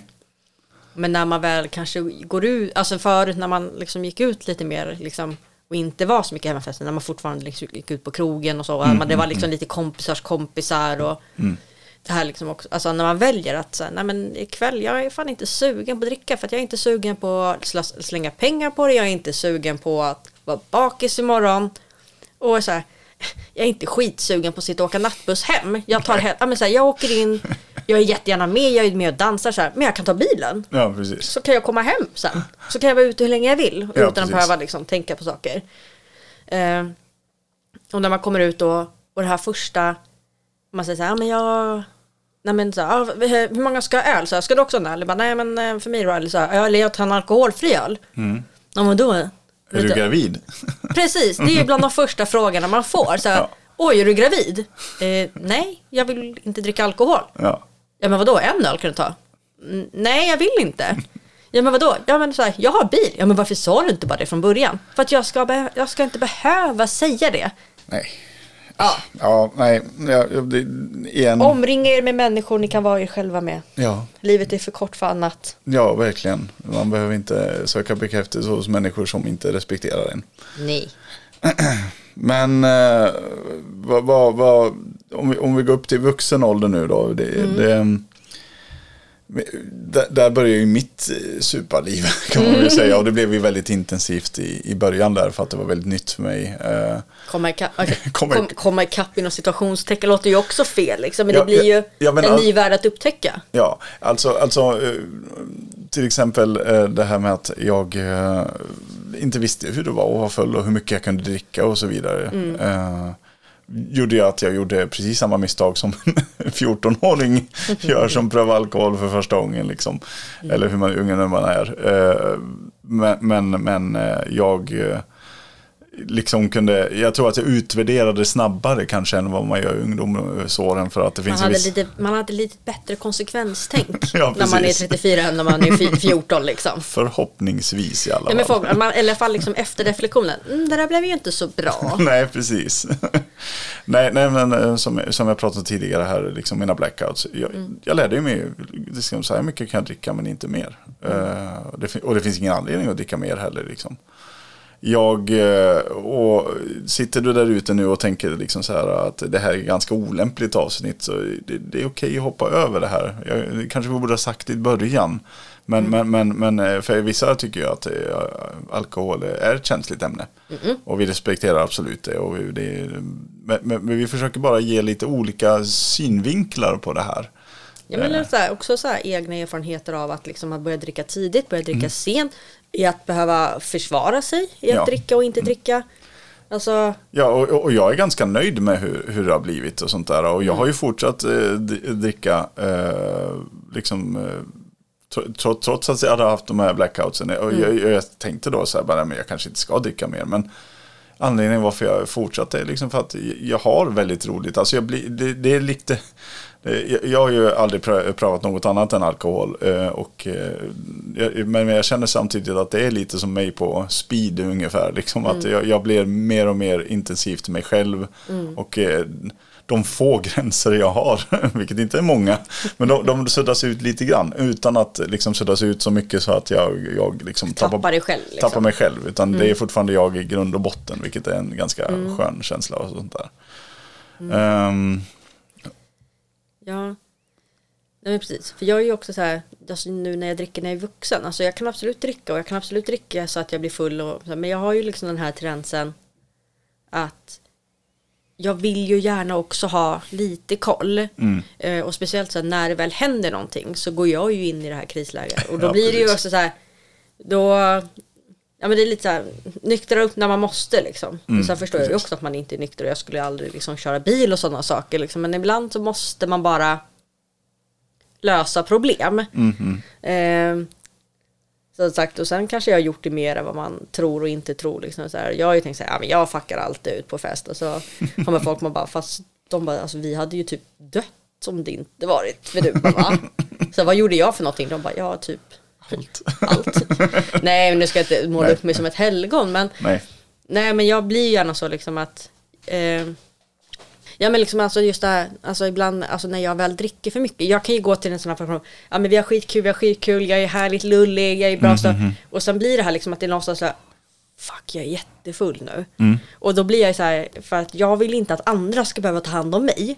Men när man väl kanske går ut, alltså förut när man liksom gick ut lite mer liksom, och inte var så mycket hemmafester, när man fortfarande liksom gick ut på krogen och så, mm, men det var mm, liksom mm. lite kompisars kompisar och mm. det här liksom också, alltså när man väljer att så här, nej men ikväll, jag är fan inte sugen på att dricka för att jag är inte sugen på att slänga pengar på det, jag är inte sugen på att vara bakis imorgon och så här, jag är inte skitsugen på att sitta och åka nattbuss hem. Jag, tar hem, ja, men så här, jag åker in, jag är jättegärna med, jag är med och dansar så här, men jag kan ta bilen. Ja, precis. Så kan jag komma hem sen. Så kan jag vara ute hur länge jag vill ja, utan precis. att behöva liksom, tänka på saker. Eh, och när man kommer ut och, och det här första, man säger så här, men jag Nej men så här, hur många ska ha öl? Så ska du också ha en öl? nej men eh, för mig då, eller så här, eller jag tar en alkoholfri öl. Mm. Ja men då, är du gravid? <laughs> Precis, det är bland de första frågorna man får. Så, ja. Oj, är du gravid? Eh, nej, jag vill inte dricka alkohol. Ja. ja, men vadå, en öl kan du ta? nej, jag vill inte. Ja, men vadå? Ja, men så här, jag har bil. Ja, men varför sa du inte bara det från början? För att jag ska, jag ska inte behöva säga det. Nej. Ja. Ja, nej. Ja, det, igen. Omringa er med människor ni kan vara er själva med. Ja. Livet är för kort för annat. Ja, verkligen. Man behöver inte söka bekräftelse hos människor som inte respekterar en. Nej. <clears throat> Men eh, vad, vad, vad, om, vi, om vi går upp till vuxen ålder nu då. Det, mm. det, där, började ju mitt eh, superliv <laughs> kan man väl säga. Och det blev ju väldigt intensivt i, i början där för att det var väldigt nytt för mig. Eh, komma ikapp, <laughs> komma, komma ikapp inom situationstecken låter ju också fel liksom. Men ja, det blir ju ja, men, en ny värld att upptäcka. Ja, alltså, alltså eh, till exempel det här med att jag inte visste hur det var att vara full och hur mycket jag kunde dricka och så vidare. Eh, gjorde jag att jag gjorde precis samma misstag som en 14-åring <laughs> gör som prövar alkohol för första gången. Liksom. Eller hur man, än man är. Eh, men men, men eh, jag eh, liksom kunde, jag tror att jag utvärderade snabbare kanske än vad man gör i ungdomsåren för att det Man finns en hade, viss... lite, man hade lite bättre konsekvenstänk <laughs> Ja, när man är precis. 34 än när man är fy- 14 liksom. Förhoppningsvis i alla Ja, fall. folk, man, I alla fall liksom efter reflektionen. Mm, det där blev ju inte så bra. <laughs> Nej, precis. <laughs> nej, nej, men eh, som, som jag pratade tidigare här, liksom mina blackouts. Jag, Mm. jag lärde mig, liksom, så här mycket kan jag dricka men inte mer. Mm. Eh, det, och det finns ingen anledning att dricka mer heller. Liksom. Jag, eh, och sitter du där ute nu och tänker liksom så här att det här är ganska olämpligt avsnitt så det, det är okej att hoppa över det här. Jag, det kanske vi borde ha sagt i början. Men, men, men, men eh, för vissa tycker jag att eh, alkohol är ett känsligt ämne. Och vi respekterar absolut det. Och vi, det men, men, vi försöker bara ge lite olika synvinklar på det här. Ja, men så här, också så här, egna erfarenheter av att, liksom, börja dricka tidigt, börja dricka Mm. sent. I att behöva försvara sig i att Ja. dricka och inte dricka. Alltså, Ja, och, och jag är ganska nöjd med hur, hur det har blivit och sånt där. Och jag har ju fortsatt eh, dricka, eh, liksom, eh, tro- tro, trots att jag hade haft de här blackoutsen. Och jag, jag tänkte då så här, bara, men jag kanske inte ska dricka mer. Men anledningen varför jag fortsatte är liksom för att jag har väldigt roligt. Alltså jag blir, det, det är lite... det- Jag, har ju aldrig prö- prövat något annat än alkohol. eh, Och, eh, men jag känner samtidigt att det är lite som mig på speed ungefär. Liksom att jag, jag blir mer och mer intensivt mig själv. Och eh, de få <laughs> gränser jag har, vilket inte är många, men de, de suddas ut lite grann. Utan att liksom suddas ut så mycket så att jag, jag liksom tappar dig själv. Liksom. tappar mig själv. Utan det är fortfarande jag i grund och botten, vilket är en ganska skön känsla och sånt där. Ehm, Ja. Nej, men precis. För jag är ju också så här, alltså nu när jag dricker när jag är vuxen, alltså jag kan absolut dricka och jag kan absolut dricka så att jag blir full och men jag har ju liksom den här tendensen att jag vill ju gärna också ha lite koll. Eh, och speciellt så här, när det väl händer någonting så går jag ju in i det här krisläget. Och då Ja, blir det ju precis. också så här, då, ja men det är lite så här, nyktra upp när man måste liksom. och sen förstår jag ju precis. också att man inte är nykter och jag skulle aldrig liksom köra bil och sådana saker liksom. Men ibland så måste man bara lösa problem. Eh, så sagt, och sen kanske jag har gjort det mer än vad man tror och inte tror. Liksom, så här. Jag har ju tänkt så här, ja, men jag fuckar alltid ut på fest. Och så kommer folk man bara, fast de bara, alltså, vi hade ju typ dött om det inte varit för du. Bara, Va? <laughs> Så vad gjorde jag för någonting? De bara, ja typ allt. allt. Nej, men nu ska jag inte måla Nej, upp mig som ett helgon. Men Nej. Nej men jag blir gärna så liksom att eh, Ja men liksom alltså just det här, alltså ibland, alltså när jag väl dricker för mycket. Jag kan ju gå till en sån här person, ja men vi har skitkul, vi har skitkul, jag är härligt lullig, jag är bra så. Och sen blir det här liksom att det är någonstans så här, fuck jag är jättefull nu. Och då blir jag så här, för att jag vill inte att andra ska behöva ta hand om mig.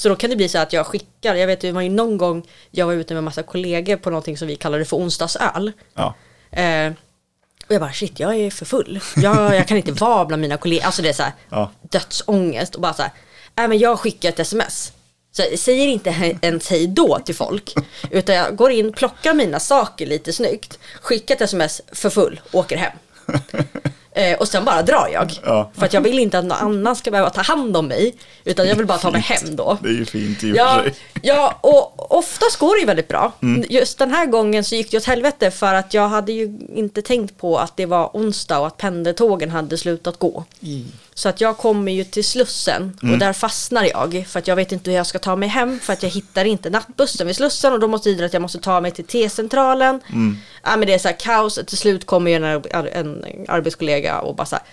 Så då kan det bli så att jag skickar, jag vet det var ju någon gång jag var ute med massa kollegor på någonting som vi kallade för onsdagsöl. Ja. Eh, och jag bara shit, jag är för full. Jag, jag kan inte vara bland mina kollegor. Alltså det är så här Ja. dödsångest och bara så här. Äh, men jag skickar ett sms. Så jag säger inte ens hej då till folk. Utan jag går in, plockar mina saker lite snyggt. Skickar ett sms för full, åker hem. Eh, och sen bara drar jag. Ja. För att jag vill inte att någon annan ska behöva ta hand om mig. Utan jag vill bara ta mig hem då. Det är ju fint i och Ja, för sig. ja, och oftast går det ju väldigt bra. Mm. Just den här gången så gick det åt helvete för att jag hade ju inte tänkt på att det var onsdag och att pendeltågen hade slutat gå. Så att jag kommer ju till Slussen Mm. och där fastnar jag för att jag vet inte hur jag ska ta mig hem för att jag hittar inte nattbussen vid Slussen och då måste det att jag måste ta mig till T-centralen. Mm. Ja men det är så här kaos, till slut kommer ju en, en arbetskollega och bara så här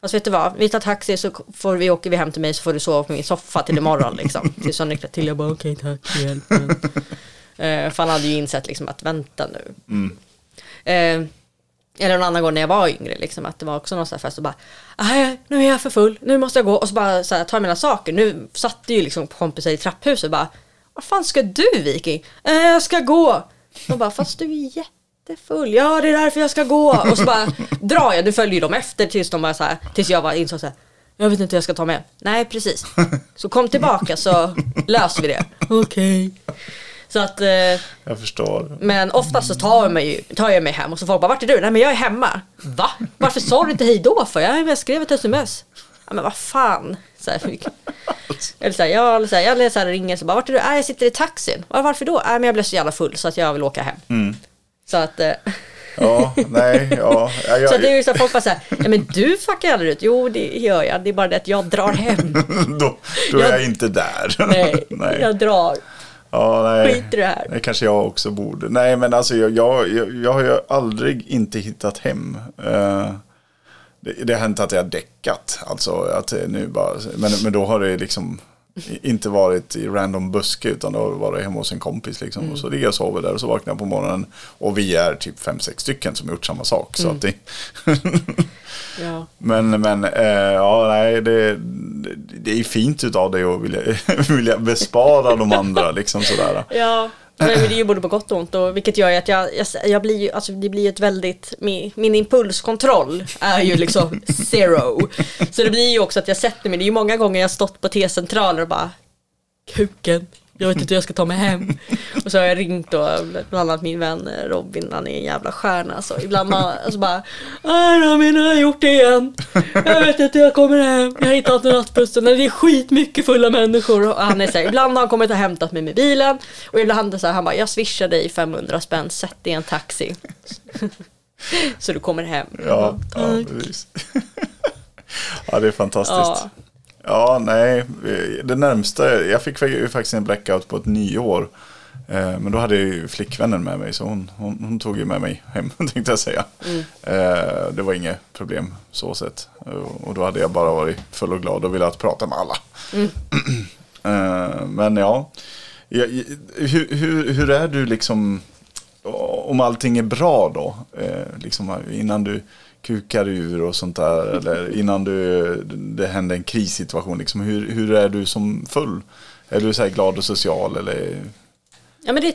Fast vet du vad, vi tar taxi så får vi, åker vi hem till mig så får du sova på min soffa till imorgon liksom. <laughs> Tills han nyktrar till, jag bara okej tack för hjälpen. <laughs> Eh, för han hade ju insett liksom att vänta nu. Eh, eller en annan gång när jag var yngre, liksom, att det var också någon sån här fest och bara "Aj, nu är jag för full, nu måste jag gå och så bara så här, tar jag mina saker. Nu satt ju liksom kompisar i trapphuset och bara Vad fan ska du Viking? Äh, jag ska gå. Och bara fast du är jättefull. Ja det är därför jag ska gå. Och så bara drar jag, nu följer ju de efter tills de bara så här, tills jag var insåg så här jag vet inte hur jag ska ta mig hem. Nej precis. Så kom tillbaka så löser vi det. Okej. Så att, eh, Jag förstår. men oftast så tar jag, mig, tar jag mig hem och så folk bara vart är du? Nej men jag är hemma. Va? Varför sa du inte hej då för? Jag skrev ett sms. Ja men vad fan. Så här, eller så här, jag, eller så här, jag eller så här, ringer så bara vart är du? Nej jag sitter i taxin. "Ja, Varför då? Nej men jag blev så jävla full så att jag vill åka hem. Så att, eh, Ja, nej, ja. ja jag, <laughs> så det är ju så att folk bara säger, ja men du fuckar aldrig ut. Jo det gör jag, det är bara det att jag drar hem. <laughs> då, då är Jag- jag inte där. Nej, <laughs> nej. jag drar. Ja, nej. Skit i det här. Det kanske jag också borde. Nej, men alltså jag, jag, jag, har ju aldrig inte hittat hem. Eh, det, det har hänt att jag har däckat. Alltså att nu bara, men, men då har det liksom inte varit i random buske utan då har det hemma hos en kompis liksom. Mm. Och så ligger jag och sover där och så vaknar jag på morgonen och vi är typ fem, sex stycken som har gjort samma sak. Mm. Så att det, <laughs> Ja. men, men eh, ja, nej, det, det, det är fint utav dig att vilja, <laughs> vilja bespara de andra liksom sådär. Ja, nej, men det är ju både på gott och ont och vilket gör ju att jag, jag, jag blir ju, alltså det blir ju ett väldigt, min, min impulskontroll är ju liksom <laughs> zero. Så det blir ju också att jag sätter mig, det är ju många gånger jag har stått på T-centraler och bara kuken, jag vet inte hur jag ska ta mig hem. Och så har jag ringt då, bland annat min vän Robin, han är en jävla stjärna. Så ibland man, alltså bara, nej nu har jag gjort det igen. Jag vet inte hur jag kommer hem, jag har en nattbussen, det är skitmycket fulla människor. Och han är så här, ibland har han kommit och hämtat mig med bilen. Och ibland det så här, han bara, jag swishar dig 500 spänn, sätt dig i en taxi. så du kommer hem. Ja, ja Tack. precis. <laughs> ja, det är fantastiskt. Ja. Ja. nej, det närmsta, jag fick ju faktiskt en blackout på ett nyår. Eh, Men då hade jag ju flickvännen med mig så hon, hon, hon tog ju med mig hem <laughs> tänkte jag säga. Eh, Det var inget problem så sett. Eh, Och då hade jag bara varit full och glad och velat prata med alla. <clears throat> Eh, Men ja, hur, hur, hur är du liksom om allting är bra då? Liksom innan du kukar ur och sånt där. Eller innan du, det händer en krissituation. Liksom, hur, hur är du som full? Är du så här glad och social eller? Ja men det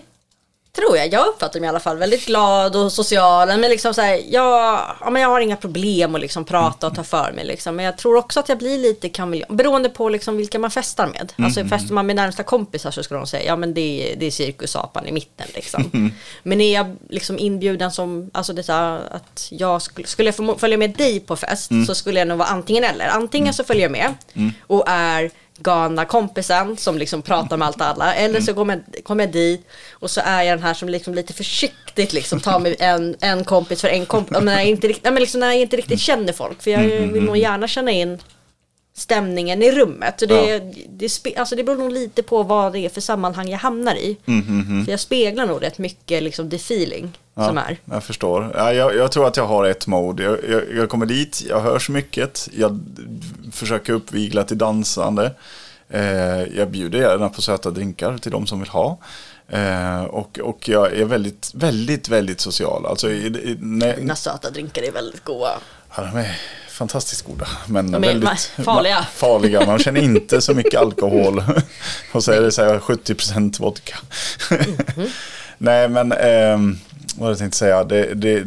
tror jag. Jag uppfattar mig i alla fall väldigt glad och social. Men liksom så här, jag, ja, men jag har inga problem att liksom prata och ta för mig. Liksom. Men jag tror också att jag blir lite kameleon. Beroende på liksom vilka man festar med. Alltså festar man med närmsta kompisar så skulle de säga, ja men det är, det är cirkusapan i mitten liksom. Men är jag liksom inbjuden som, alltså det så här, att jag skulle, skulle jag följa med dig på fest så skulle jag nog vara antingen eller. Antingen så följer jag med och är galna kompisen som liksom pratar med allt och alla. Eller så kommer jag, kommer jag dit och så är jag den här som liksom lite försiktigt liksom tar med en, en kompis för en kompis. Men när jag inte, rikt- ja, men liksom när jag inte riktigt känner folk. För jag vill nog gärna känna in stämningen i rummet. Så det, det, spe, alltså det beror nog lite på vad det är för sammanhang jag hamnar i. För jag speglar nog rätt mycket liksom the feeling som är. Jag förstår. Ja, jag, jag tror att jag har ett mode. Jag, jag, jag kommer dit, jag hörs mycket, jag försöker uppvigla till dansande. Eh, jag bjuder gärna på söta drinkar till de som vill ha. Eh, och, och jag är väldigt, väldigt, väldigt social. Alltså, i, i, när, Dina söta drinkar är väldigt goda. Ja, de är fantastiskt goda. Men väldigt farliga. farliga. Man känner inte så mycket alkohol. <laughs> Och så är det så här 70% vodka. Mhm. <laughs> Nej, men ehm, vad jag tänkte säga. Det, det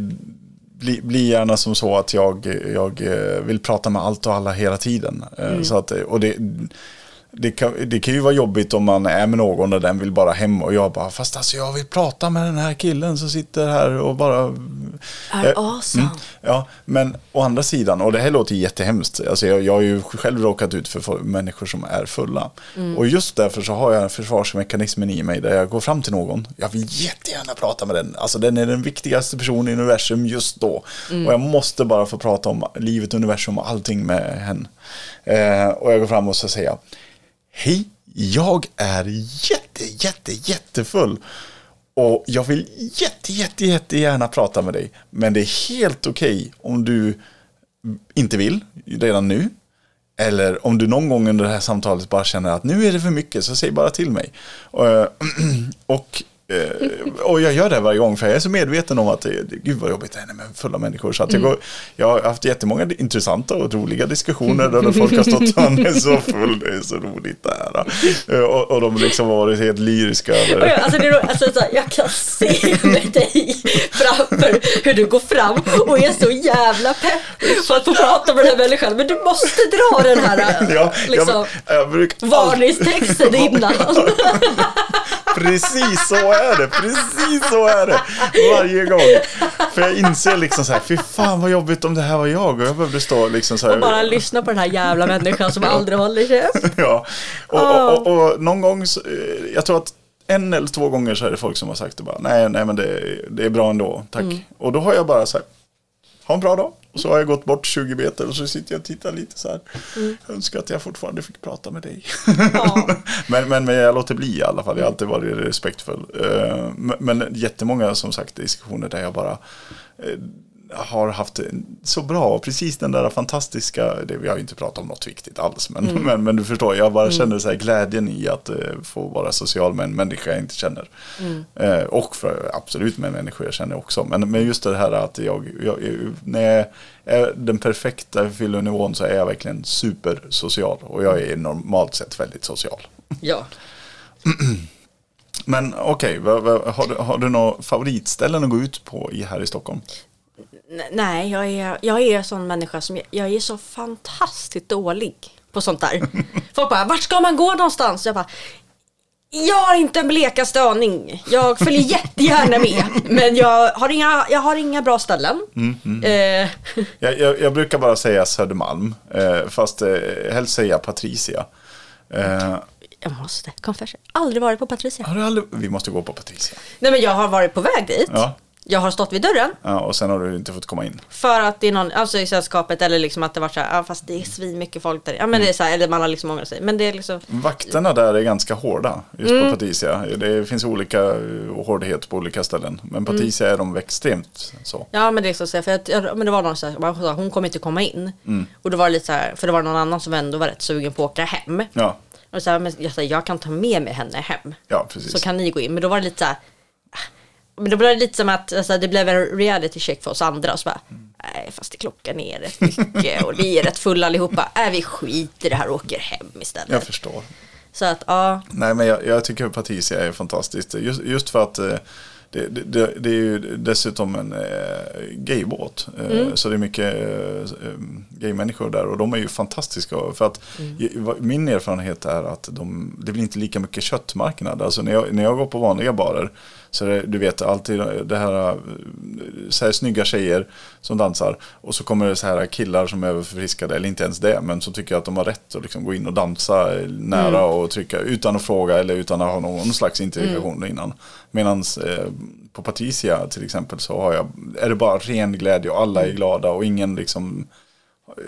blir bli gärna som så att jag, jag eh, vill prata med allt och alla hela tiden. Eh, Mm. Så att, och det, det kan, det kan ju vara jobbigt om man är med någon och den vill bara hem och jag bara, fast alltså jag vill prata med den här killen som sitter här och bara Är Eh, awesome. Ja, men å andra sidan, och det här låter jättehemskt, alltså jag, jag har ju själv råkat ut för människor som är fulla. Och just därför så har jag försvarsmekanismen i mig där jag går fram till någon, jag vill jättegärna prata med den, alltså den är den viktigaste personen i universum just då. Och jag måste bara få prata om livet, universum och allting med henne. Eh, och jag går fram och så säger jag, hej, jag är jätte, jätte, jättefull. Och jag vill jätte, jätte, jättegärna prata med dig. Men det är helt okej om du inte vill redan nu. Eller om du någon gång under det här samtalet bara känner att nu är det för mycket så säg bara till mig. Eh, <clears throat> och och jag gör det varje gång för jag är så medveten om att det, det, gud vad jobbigt det är med fulla människor. Så jag, går, jag har haft jättemånga intressanta och roliga diskussioner där folk har stått <laughs> han är så full, det är så roligt det här. Eh, och, och de liksom varit helt lyriska över Alltså, det är, alltså, jag kan se med dig framför hur du går fram och är så jävla pepp på att få prata med den här människan. Men du måste dra den här Ja, liksom, jag, jag brukar varningstexten innan. <laughs> Precis så är det, precis så är det. Varje gång. För jag inser liksom så här, fy fan vad jobbigt om det här var jag och jag behövde stå liksom så här. Och bara lyssna på den här jävla människan som aldrig håller käft. <laughs> Ja, och, och, och, och någon gång, så, eh, jag tror att en eller två gånger så är det folk som har sagt det bara, nej, nej men det, det är bra ändå, tack. Mm. Och då har jag bara sagt, ha en bra dag. Och så har jag gått bort 20 meter och så sitter jag och tittar lite så här. Jag önskar att jag fortfarande fick prata med dig. Mm. Ja. <laughs> men, men, men jag låter bli i alla fall, jag har alltid varit respektfull. Eh, Men, men jättemånga som sagt diskussioner där jag bara eh, har haft så bra och precis den där fantastiska, det, vi har ju inte pratat om något viktigt alls, men, Mm. men, men du förstår, jag bara känner så här glädjen i att eh, få vara social med en människa jag inte känner. Mm. Eh, och för, absolut med människor jag känner också, men, men just det här att jag, jag när jag är den perfekta fyllonivån så är jag verkligen supersocial och jag är normalt sett väldigt social. ja. <clears throat> Men okej, vad- har, du, har du några favoritställen att gå ut på i, här i Stockholm? Nej, jag är, jag är en sån människa som, jag, jag är så fantastiskt dålig på sånt där. <laughs> Folk bara, vart ska man gå någonstans? Jag bara, jag har inte en blekaste aning. Jag följer jättegärna med. <laughs> Men jag har inga, jag har inga bra ställen. Eh, Jag, jag, jag brukar bara säga Södermalm, eh, fast eh, helst säga Patricia. Eh, jag måste, confession, aldrig varit på Patricia. har du aldrig, vi måste gå på Patricia. Nej men jag har varit på väg dit. Ja. Jag har stått vid dörren. Ja, och sen har du inte fått komma in. För att det är någon, alltså i sällskapet eller liksom att det var så här, ja fast det är svin mycket folk där. Ja men det är så här, eller man har liksom ångrat sig. Men det är liksom, Vakterna där är ganska hårda, just Mm. på Patricia. Det finns olika hårdhet på olika ställen. Men Patricia är de extremt så. ja men det är så att säga, för att, ja, men det var någon så här, man sa, hon kommer inte komma in. Och då var det lite så här, för det var någon annan som ändå var rätt sugen på att åka hem. Ja, Och så här, men jag, sa, jag kan ta med mig henne hem. ja precis. Så kan ni gå in. Men då var det lite så här, men då blev det lite som att alltså, det blev en reality check för oss andra. Och så bara, nej fast det klockan är rätt mycket och vi är rätt fulla allihopa. Äh, vi skiter i det här och åker hem istället. Jag förstår. Så att ja, Nej, men jag, jag tycker Patricia är fantastiskt. Just, just för att eh, det, det, det, är ju dessutom en eh, gaybåt. Eh, Så det är mycket eh, gaymänniskor där och de är ju fantastiska. För att vad- min erfarenhet är att de, det blir inte lika mycket köttmarknad. Alltså när jag, när jag går på vanliga barer så det, du vet alltid det här, så här snygga tjejer som dansar och så kommer det så här killar som är överförfriskade, eller inte ens det, men som tycker att de har rätt att liksom gå in och dansa nära och trycka utan att fråga eller utan att ha någon slags integration innan. Medan eh, på Patricia till exempel så har jag, är det bara ren glädje och alla är glada och ingen liksom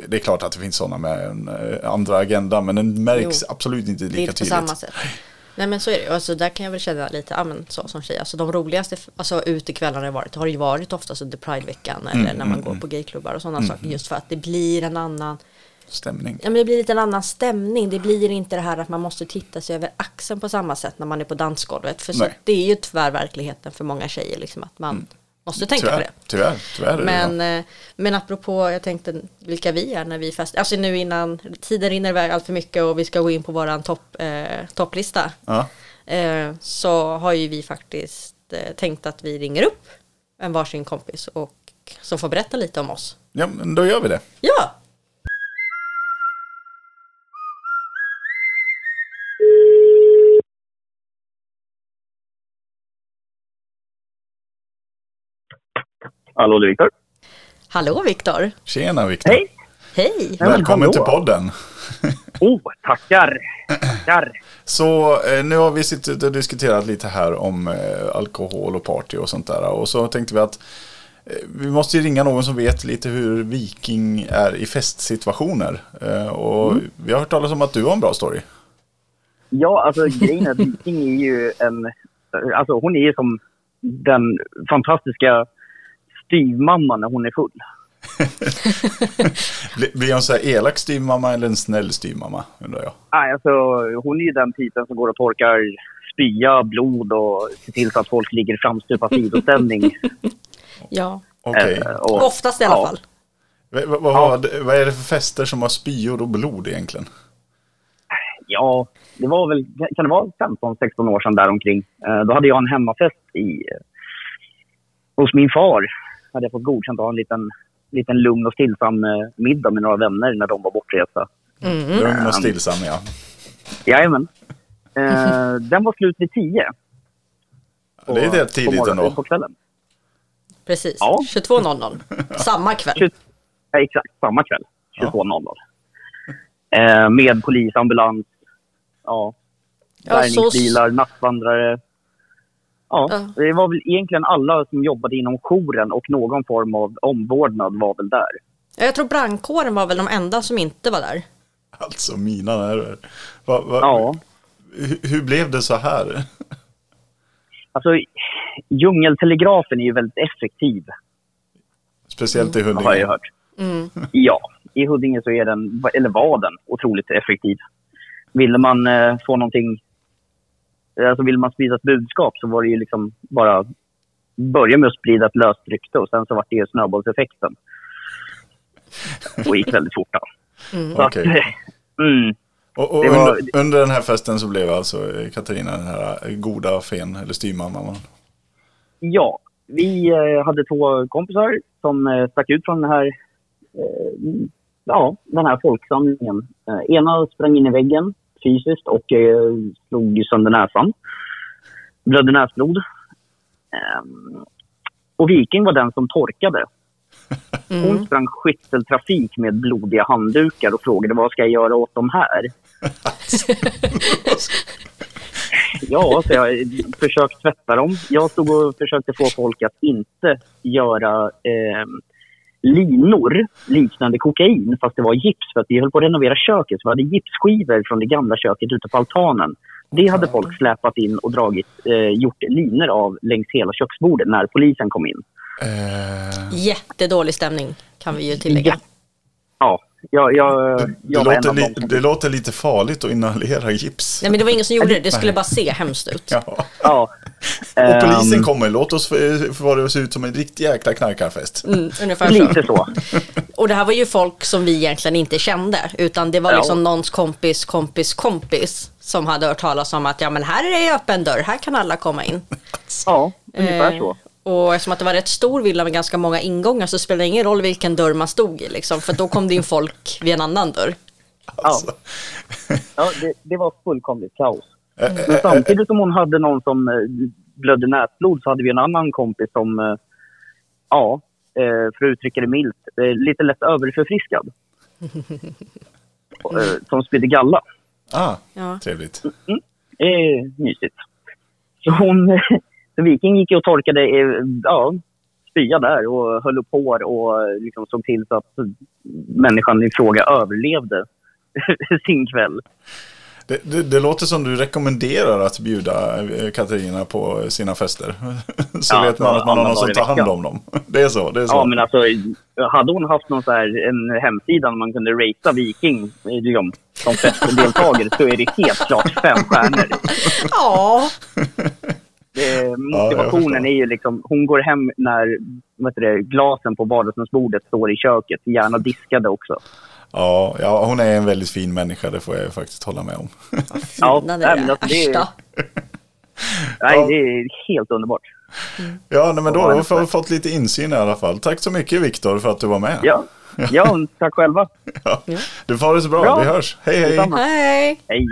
det är klart att det finns sådana med en eh, andra agenda men den märks Jo. absolut inte lika inte på tydligt. samma sätt. Nej men så är det. Alltså, där kan jag väl känna lite, ja men så som tjej. Alltså de roligaste alltså, utekvällarna har varit, har ju varit oftast under Prideveckan eller Mm, när man går på gayklubbar och sådana saker. Just för att det blir en annan, Stämning. ja men det blir lite en annan stämning. Det blir inte det här att man måste titta sig över axeln på samma sätt när man är på dansgolvet. För så, det är ju tyvärr verkligheten för många tjejer liksom att man måste tänka på Tyvärr, det. tyvärr, tyvärr Men, ja. eh, men apropå, jag tänkte vilka vi är när vi festar. Alltså nu innan tiden rinner iväg allt för mycket och vi ska gå in på våran topp, eh, topplista. Ja. Eh, så har ju vi faktiskt eh, tänkt att vi ringer upp en varsin kompis och som får berätta lite om oss. ja, men då gör vi det. Ja! Hallå, det är Viktor. Hallå Viktor! Tjena Viktor. Hej! Hej! men Välkommen hallå. till podden. <laughs> Oh, tackar! Tackar! Så eh, nu har vi suttit och diskuterat lite här om eh, alkohol och party och sånt där. Och så tänkte vi att eh, vi måste ju ringa någon som vet lite hur Viking är i festsituationer. Och vi har hört talas om att du har en bra story. Ja, alltså grejen är att Viking är ju en... Alltså hon är ju som den fantastiska styvmamman när hon är full. <laughs> Blir- hon så här elak styvmamma eller en snäll styvmamma undrar jag. Nej, alltså hon är ju den typen som går och torkar spya blod och se till så att folk ligger i framstupa sidoställning. <laughs> Ja, Okej. Eh, och- oftast i alla ja. fall. Vad, vad, vad, vad är det för fester som har spyor och blod egentligen? Ja, det var väl, kan det vara 15-16 år sedan däromkring. Eh, då hade jag en hemmafest i, hos min far. Hade jag fått godkänt att ha en liten, liten lugn och stillsam eh, middag med några vänner när de var bortresta. Lugn och stillsam ja. Jajamän. Eh, <laughs> den var slut vid 10. på- Det är rätt på tidigt morgonen- ändå. På kvällen. Precis. Ja. 22.00. <laughs> Samma kväll. Ja, exakt, samma kväll. 22.00. Eh, med polis, ambulans, ja, Ja, bärgningsbilar, nattvandrare. Ja, det var väl egentligen alla som jobbade inom jouren och någon form av omvårdnad var väl där. Ja, Jag tror brandkåren var väl de enda som inte var där. Alltså mina nerver. Va, va, Ja, hur, hur blev det så här? alltså djungeltelegrafen är ju väldigt effektiv, Speciellt i har jag Huddinge. hört. Mm. Ja, i Huddinge så är den, eller var den, otroligt effektiv. Ville man eh, få någonting, alltså ville man sprida ett budskap så var det ju liksom bara börja med att sprida ett löst rykte och sen så var det ju snöbollseffekten. Och gick väldigt fort då. Så att, Okej. <laughs> mm, Och, och var- under, under den här festen så blev alltså eh, Katarina den här goda fen, eller styrmamman. ja, vi eh, hade två kompisar som eh, stack ut från den här, eh, ja, den här folksamlingen. Eh, ena sprang in i väggen fysiskt och eh, slog sönder näsan. Blödde näsblod. Ehm, och Viking var den som torkade. Hon sprang skytteltrafik med blodiga handdukar och frågade vad ska jag göra åt de här? <laughs> Ja, så jag försökt tvätta dem. Jag stod och försökte få folk att inte göra eh, linor liknande kokain, fast det var gips. För att vi höll på att renovera köket, så vi hade gipsskivor från det gamla köket ute på altanen. Det hade folk släpat in och dragit, eh, gjort linor av längs hela köksbordet när polisen kom in. Eh, Jättedålig stämning kan vi ju tillägga. Ja. Ja, jag, jag, det, jag en låter li, det låter lite farligt att inhalera gips. Nej men det var ingen som gjorde det, det skulle bara se hemskt ut. Ja. Ja. Och polisen Ehm, kommer, låt oss få få det att se ut som en riktig jäkla knarkarfest. Mm, ungefär så. Lite så. Och det här var ju folk som vi egentligen inte kände, utan det var Ja. liksom någons kompis, kompis, kompis som hade hört talas om att ja men här är det öppen dörr, här kan alla komma in. Ja, ungefär Eh, så. Och eftersom att det var rätt stor villa med ganska många ingångar så spelade det ingen roll vilken dörr man stod i liksom, för då kom det in folk vid en annan dörr. Alltså. Ja, det, det var fullkomligt kaos. Eh, Men samtidigt som hon hade någon som eh, blödde näsblod så hade vi en annan kompis som, eh, ja, eh, för att uttrycka det milt, eh, lite lätt överförfriskad. Eh, Som spydde galla. Ah, Ja. trevligt. Eh, mysigt. Så hon, <laughs> så Viking gick ju och torkade, ja, spya där och höll upp hår och liksom såg till så att människan i fråga överlevde <laughs> sin kväll. Det, det, det låter som du rekommenderar att bjuda eh, Katarina på sina fester. <laughs> Så Ja, vet man att man har någon som tar hand om dem. <laughs> Det är så. Det är så. Ja, men alltså, hade hon haft någon så här, en hemsida där man kunde ratea Viking eh, liksom, som festdeltagare så är det helt klart fem stjärnor. Ja, Eh, motivationen förstår. är ju liksom, hon går hem när vad det, glasen på vardagsrumsbordet står i köket, gärna diskade också. Ja, ja, hon är en väldigt fin människa, det får jag faktiskt hålla med om. <laughs> Ja, det alltså, det är-. Nej, Ja. det är helt underbart. Ja, nej, men då Ja, har vi det är fått- lite insyn i alla fall. Tack så mycket Viktor för att du var med. Ja, ja <laughs> tack själva. Ja. Du får ha det så bra, Bra. vi hörs. Hej. Hej! Hej.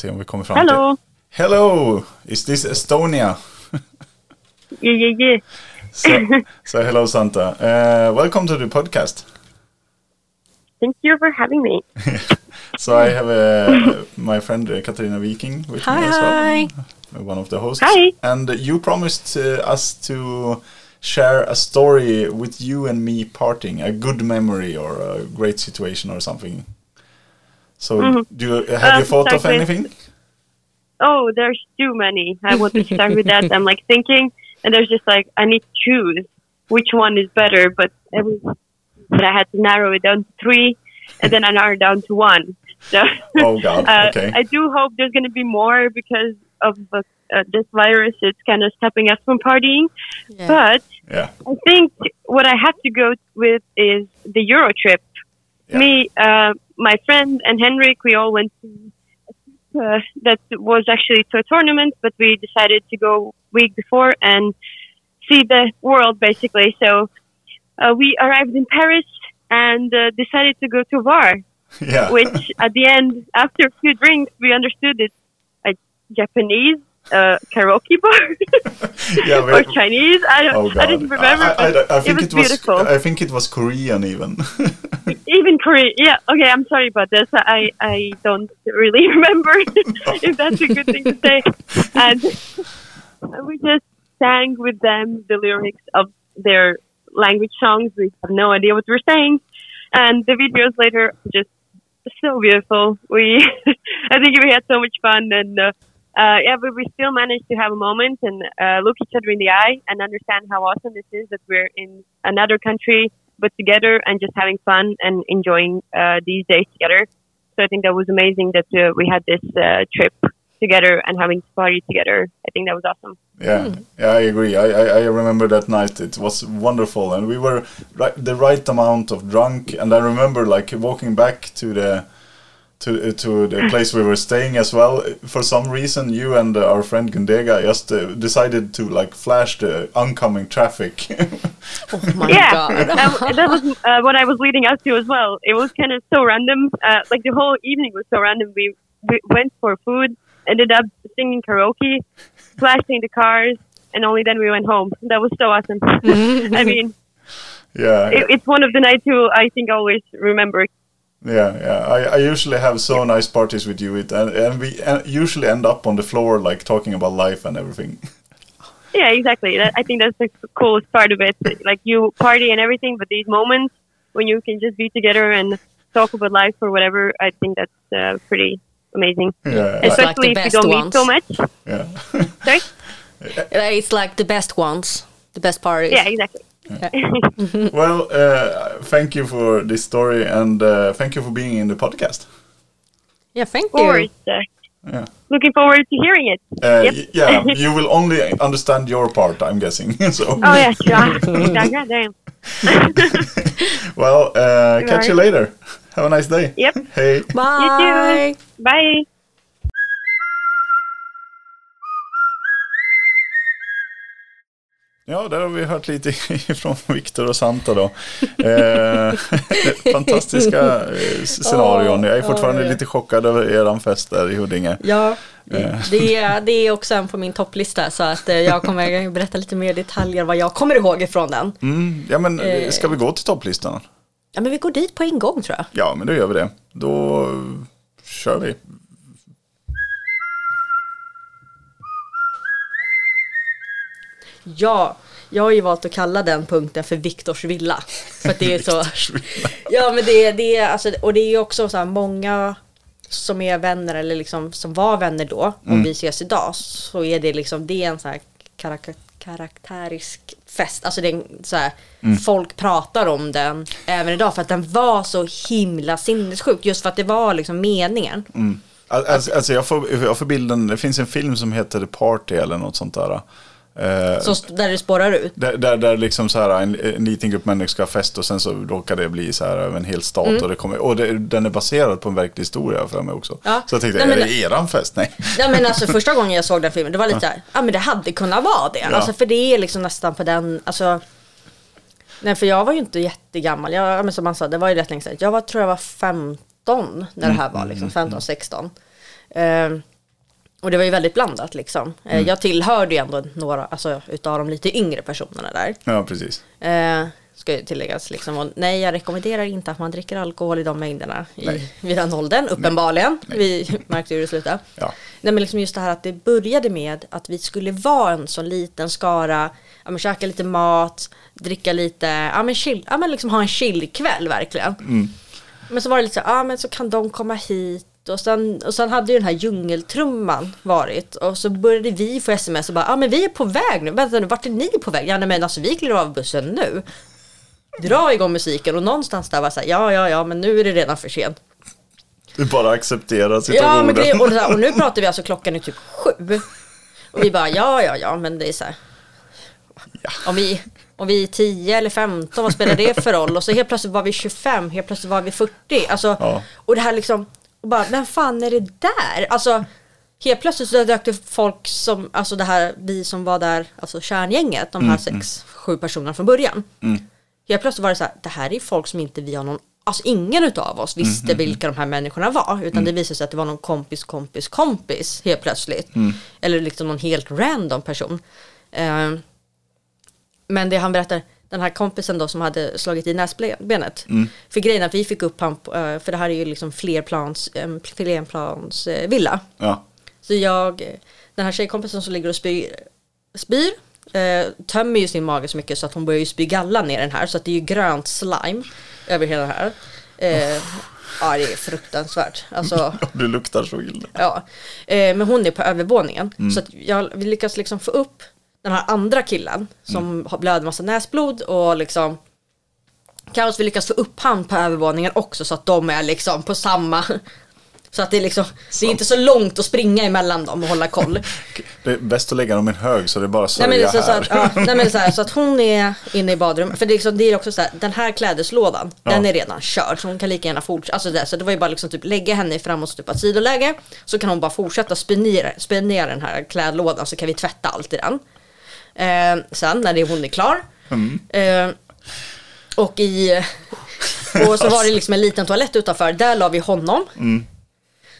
Se om vi kommer fram Hello. till... Hello! Is this Estonia? <laughs> Yeah, yeah, yeah. <laughs> So, so hello Santa. Uh, welcome to the podcast. Thank you for having me. <laughs> So I have uh, my friend uh, Katarina Viking with Hi, me as well. hi. One of the hosts. Hi. And you promised uh, us to share a story with you and me parting, a good memory or a great situation or something. So Mhm. do you, have you Uh, thought of exactly. anything? oh, there's too many. I want to start with that. I'm like thinking, and there's just like I need to choose which one is better. But every, but I had to narrow it down to three, and then I narrowed down to one. So Oh, God. <laughs> uh, Okay. I do hope there's going to be more because of uh, uh, this virus. It's kind of stopping us from partying. Yeah. But Yeah. I think what I have to go with is the Euro trip. Yeah. Me, uh, my friend, and Henrik, we all went to uh, that was actually to a tournament, but we decided to go week before and see the world basically. So uh, we arrived in Paris and uh, decided to go to a bar, <laughs> Yeah. which at the end, after a few drinks, we understood it's a Japanese uh, karaoke bar <laughs> yeah. or Chinese. I don't, Oh I didn't remember. I, I, I think it was it was. beautiful. I think it was Korean even. <laughs> Even Korean, yeah. Okay, I'm sorry about this. I I don't really <laughs> remember if that's a good thing to say. And we just sang with them the lyrics of their language songs. We have no idea what we're saying, and the videos later just so beautiful. We, I think we had so much fun, and uh, uh, yeah, but we still managed to have a moment and uh, look each other in the eye and understand how awesome this is that we're in another country but together and just having fun and enjoying uh, these days together. So I think that was amazing that uh, we had this uh, trip together and having to party together. I think that was awesome. Yeah, yeah, I agree. I, I, I remember that night. It was wonderful, and we were right, the right amount of drunk. And I remember like walking back to the to to the place we were staying as well. For some reason, you and uh, our friend Gundega just uh, decided to like flash the oncoming traffic. <laughs> Oh my yeah, god. that, that was uh, what I was leading up to as well. It was kind of so random. Uh, like the whole evening was so random. We, we went for food, ended up singing karaoke, flashing the cars, and only then we went home. That was so awesome. <laughs> I mean, <laughs> yeah, it, it's one of the nights who I think I always remember. Yeah, yeah. I, I usually have so nice parties with you, it and, and we uh, usually end up on the floor like talking about life and everything. <laughs> Yeah, exactly. That, I think that's the coolest part of it. Like you party and everything, but these moments when you can just be together and talk about life or whatever, I think that's uh, pretty amazing. Yeah, It's I- like Especially if you don't ones. meet so much. yeah, Sorry? <laughs> It's like the best ones, the best parties. Yeah, exactly. <laughs> well, uh, thank you for this story and uh, thank you for being in the podcast. Yeah, thank Of course. you. Uh, Yeah, looking forward to hearing it. uh, Yep. yeah. <laughs> You will only understand your part, I'm guessing. <laughs> so, Oh yeah, sure. God damn. well, uh, catch you later. Have a nice day. Yep. Hey. Bye. Bye. Ja, där har vi hört lite <laughs> från Viktor och Santa då. Eh, <laughs> fantastiska eh, scenarion. Jag är fortfarande lite chockad över eran fest där i Huddinge. Ja, Eh. det är, det är också en på min topplista så att eh, jag kommer <laughs> berätta lite mer detaljer vad jag kommer ihåg ifrån den. Mm, ja, men ska vi gå till topplistan? Ja, men vi går dit på en gång tror jag. Ja, men då gör vi det. Då kör vi. Ja, jag har ju valt att kalla den punkten för Viktors villa. För att det är så... <laughs> ja, men det, är- det är alltså, och det är också så här många som är vänner eller liksom som var vänner då, om vi ses idag, så är det liksom, det är en så här karak- karaktärisk fest. Alltså det är en, så här, folk pratar om den även idag för att den var så himla sinnessjuk. Just för att det var liksom meningen. Al- Alltså, alltså jag, får, jag får bilden, det finns en film som heter The Party eller något sånt där. Eh, Så där det spårar ut. Där, där, där liksom så här en, en liten grupp människor ska ha fest och sen så råkar det bli så här över en hel stat. Mm. Och, det kommer, och det, den är baserad på en verklig historia för mig också. Ja. Så jag tänkte, Nej, men- är det eran fest? Nej. Ja men alltså första gången jag såg den filmen, det var lite såhär, ja men det hade kunnat vara det. Ja. Alltså för det är liksom nästan på den, alltså. Nej för jag var ju inte jättegammal, jag, ja, men som man sa, det var ju rätt länge sedan. Jag var, tror jag var 15 när det här var liksom, 15, 16. Ehm, och det var ju väldigt blandat liksom. Eh, Jag tillhörde ju ändå några, alltså utav de lite yngre personerna där. Ja, precis. Eh, ska ju tilläggas liksom. Och nej, jag rekommenderar inte att man dricker alkohol i de mängderna i, Nej. vid den åldern, uppenbarligen. Vi <laughs> märkte ju hur det slutade. Ja. Nej, men liksom just det här att det började med att vi skulle vara en så liten skara, ja men käka lite mat, dricka lite, ja men chill, ja men liksom ha en chillkväll verkligen. Men så var det lite så, ja men så kan de komma hit och sen, och sen hade ju den här djungeltrumman varit och så började vi få sms och bara, ja ah, men vi är på väg nu, vänta nu, vart är ni på väg? Ja nej, men alltså vi kliver av bussen nu. Dra igång musiken och någonstans där var så här, ja ja ja men nu är det redan för sent. Du bara accepterar Ja situationen. men det, och, här, och nu <laughs> pratar vi alltså klockan är typ sju. Och vi bara ja ja ja men det är så här. Om vi, om vi är 10 eller 15, vad spelar det för roll? Och så helt plötsligt var vi 25, helt plötsligt var vi 40. Alltså, Ja. Och det här liksom, och bara, vem fan är det där? Alltså, helt plötsligt så dök det folk som, alltså det här, vi som var där, alltså kärngänget, de här sex, sju personerna från början. Helt plötsligt var det så här, det här är folk som inte vi har någon, alltså ingen utav oss visste vilka de här människorna var. Utan det visade sig att det var någon kompis, kompis, kompis helt plötsligt. Eller liksom någon helt random person. Eh, men det han berättar, den här kompisen då som hade slagit i näsbenet. För grejen att vi fick upp han, på, eh, för det här är ju liksom flerplans, en flerplans eh, villa. Ja. Så jag, eh, den här tjejkompisen som ligger och spyr, spyr eh, tömmer ju sin mage så mycket så att hon börjar ju spy galla ner den här. Så att det är ju grönt slime över hela den här. Eh, ja, det är fruktansvärt. Alltså, <laughs> Du luktar så illa. Ja, eh, men hon är på övervåningen. Så att jag, vi lyckas liksom få upp den här andra killen som har blöder massa näsblod och liksom Kaos vi lyckas få upp han på övervåningen också så att de är liksom på samma <laughs> Så att det är liksom, det är inte så långt att springa emellan dem och hålla koll. <laughs> Det är bäst att lägga dem i en hög så det är bara Nej sörja men, det är så, att, ja, nej men så, här, så att hon är inne i badrummet. För det är, liksom, det är också så här, den här klädeslådan, Ja. den är redan körd. Så hon kan lika gärna fortsätta. Alltså det, så det var ju bara liksom typ lägga henne i framåtstupat sidoläge. Så kan hon bara fortsätta spinera den här klädlådan så kan vi tvätta allt i den. Eh, sen när det, hon är klar. Eh, och i... Och så var det liksom en liten toalett utanför. Där la vi honom.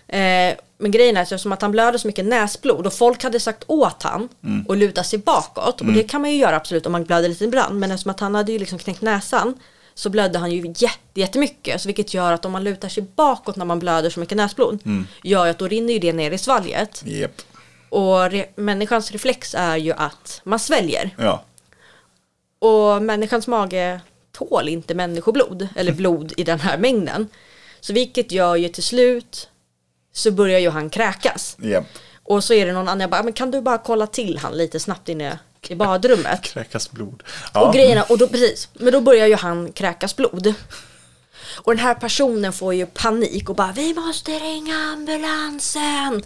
Eh, men grejen är att eftersom att han blöder så mycket näsblod och folk hade sagt åt han och luta sig bakåt. Och det kan man ju göra absolut om man blöder lite ibland. Men eftersom att han hade ju liksom knäckt näsan så blödde han ju jätte, jättemycket. Så vilket gör att om man lutar sig bakåt när man blöder så mycket näsblod. Gör ju att då rinner ju det ner i svalget. Japp. Och re- människans reflex är ju att man sväljer. Ja. Och människans mage tål inte människoblod, eller blod i den här mängden. Så vilket gör ju till slut så börjar ju han kräkas. Japp. Och så är det någon annan, jag bara, men kan du bara kolla till han lite snabbt inne i badrummet? <laughs> Kräkas blod. Och grejerna, och då precis, men då börjar ju han kräkas blod. Och den här personen får ju panik och bara vi måste ringa ambulansen.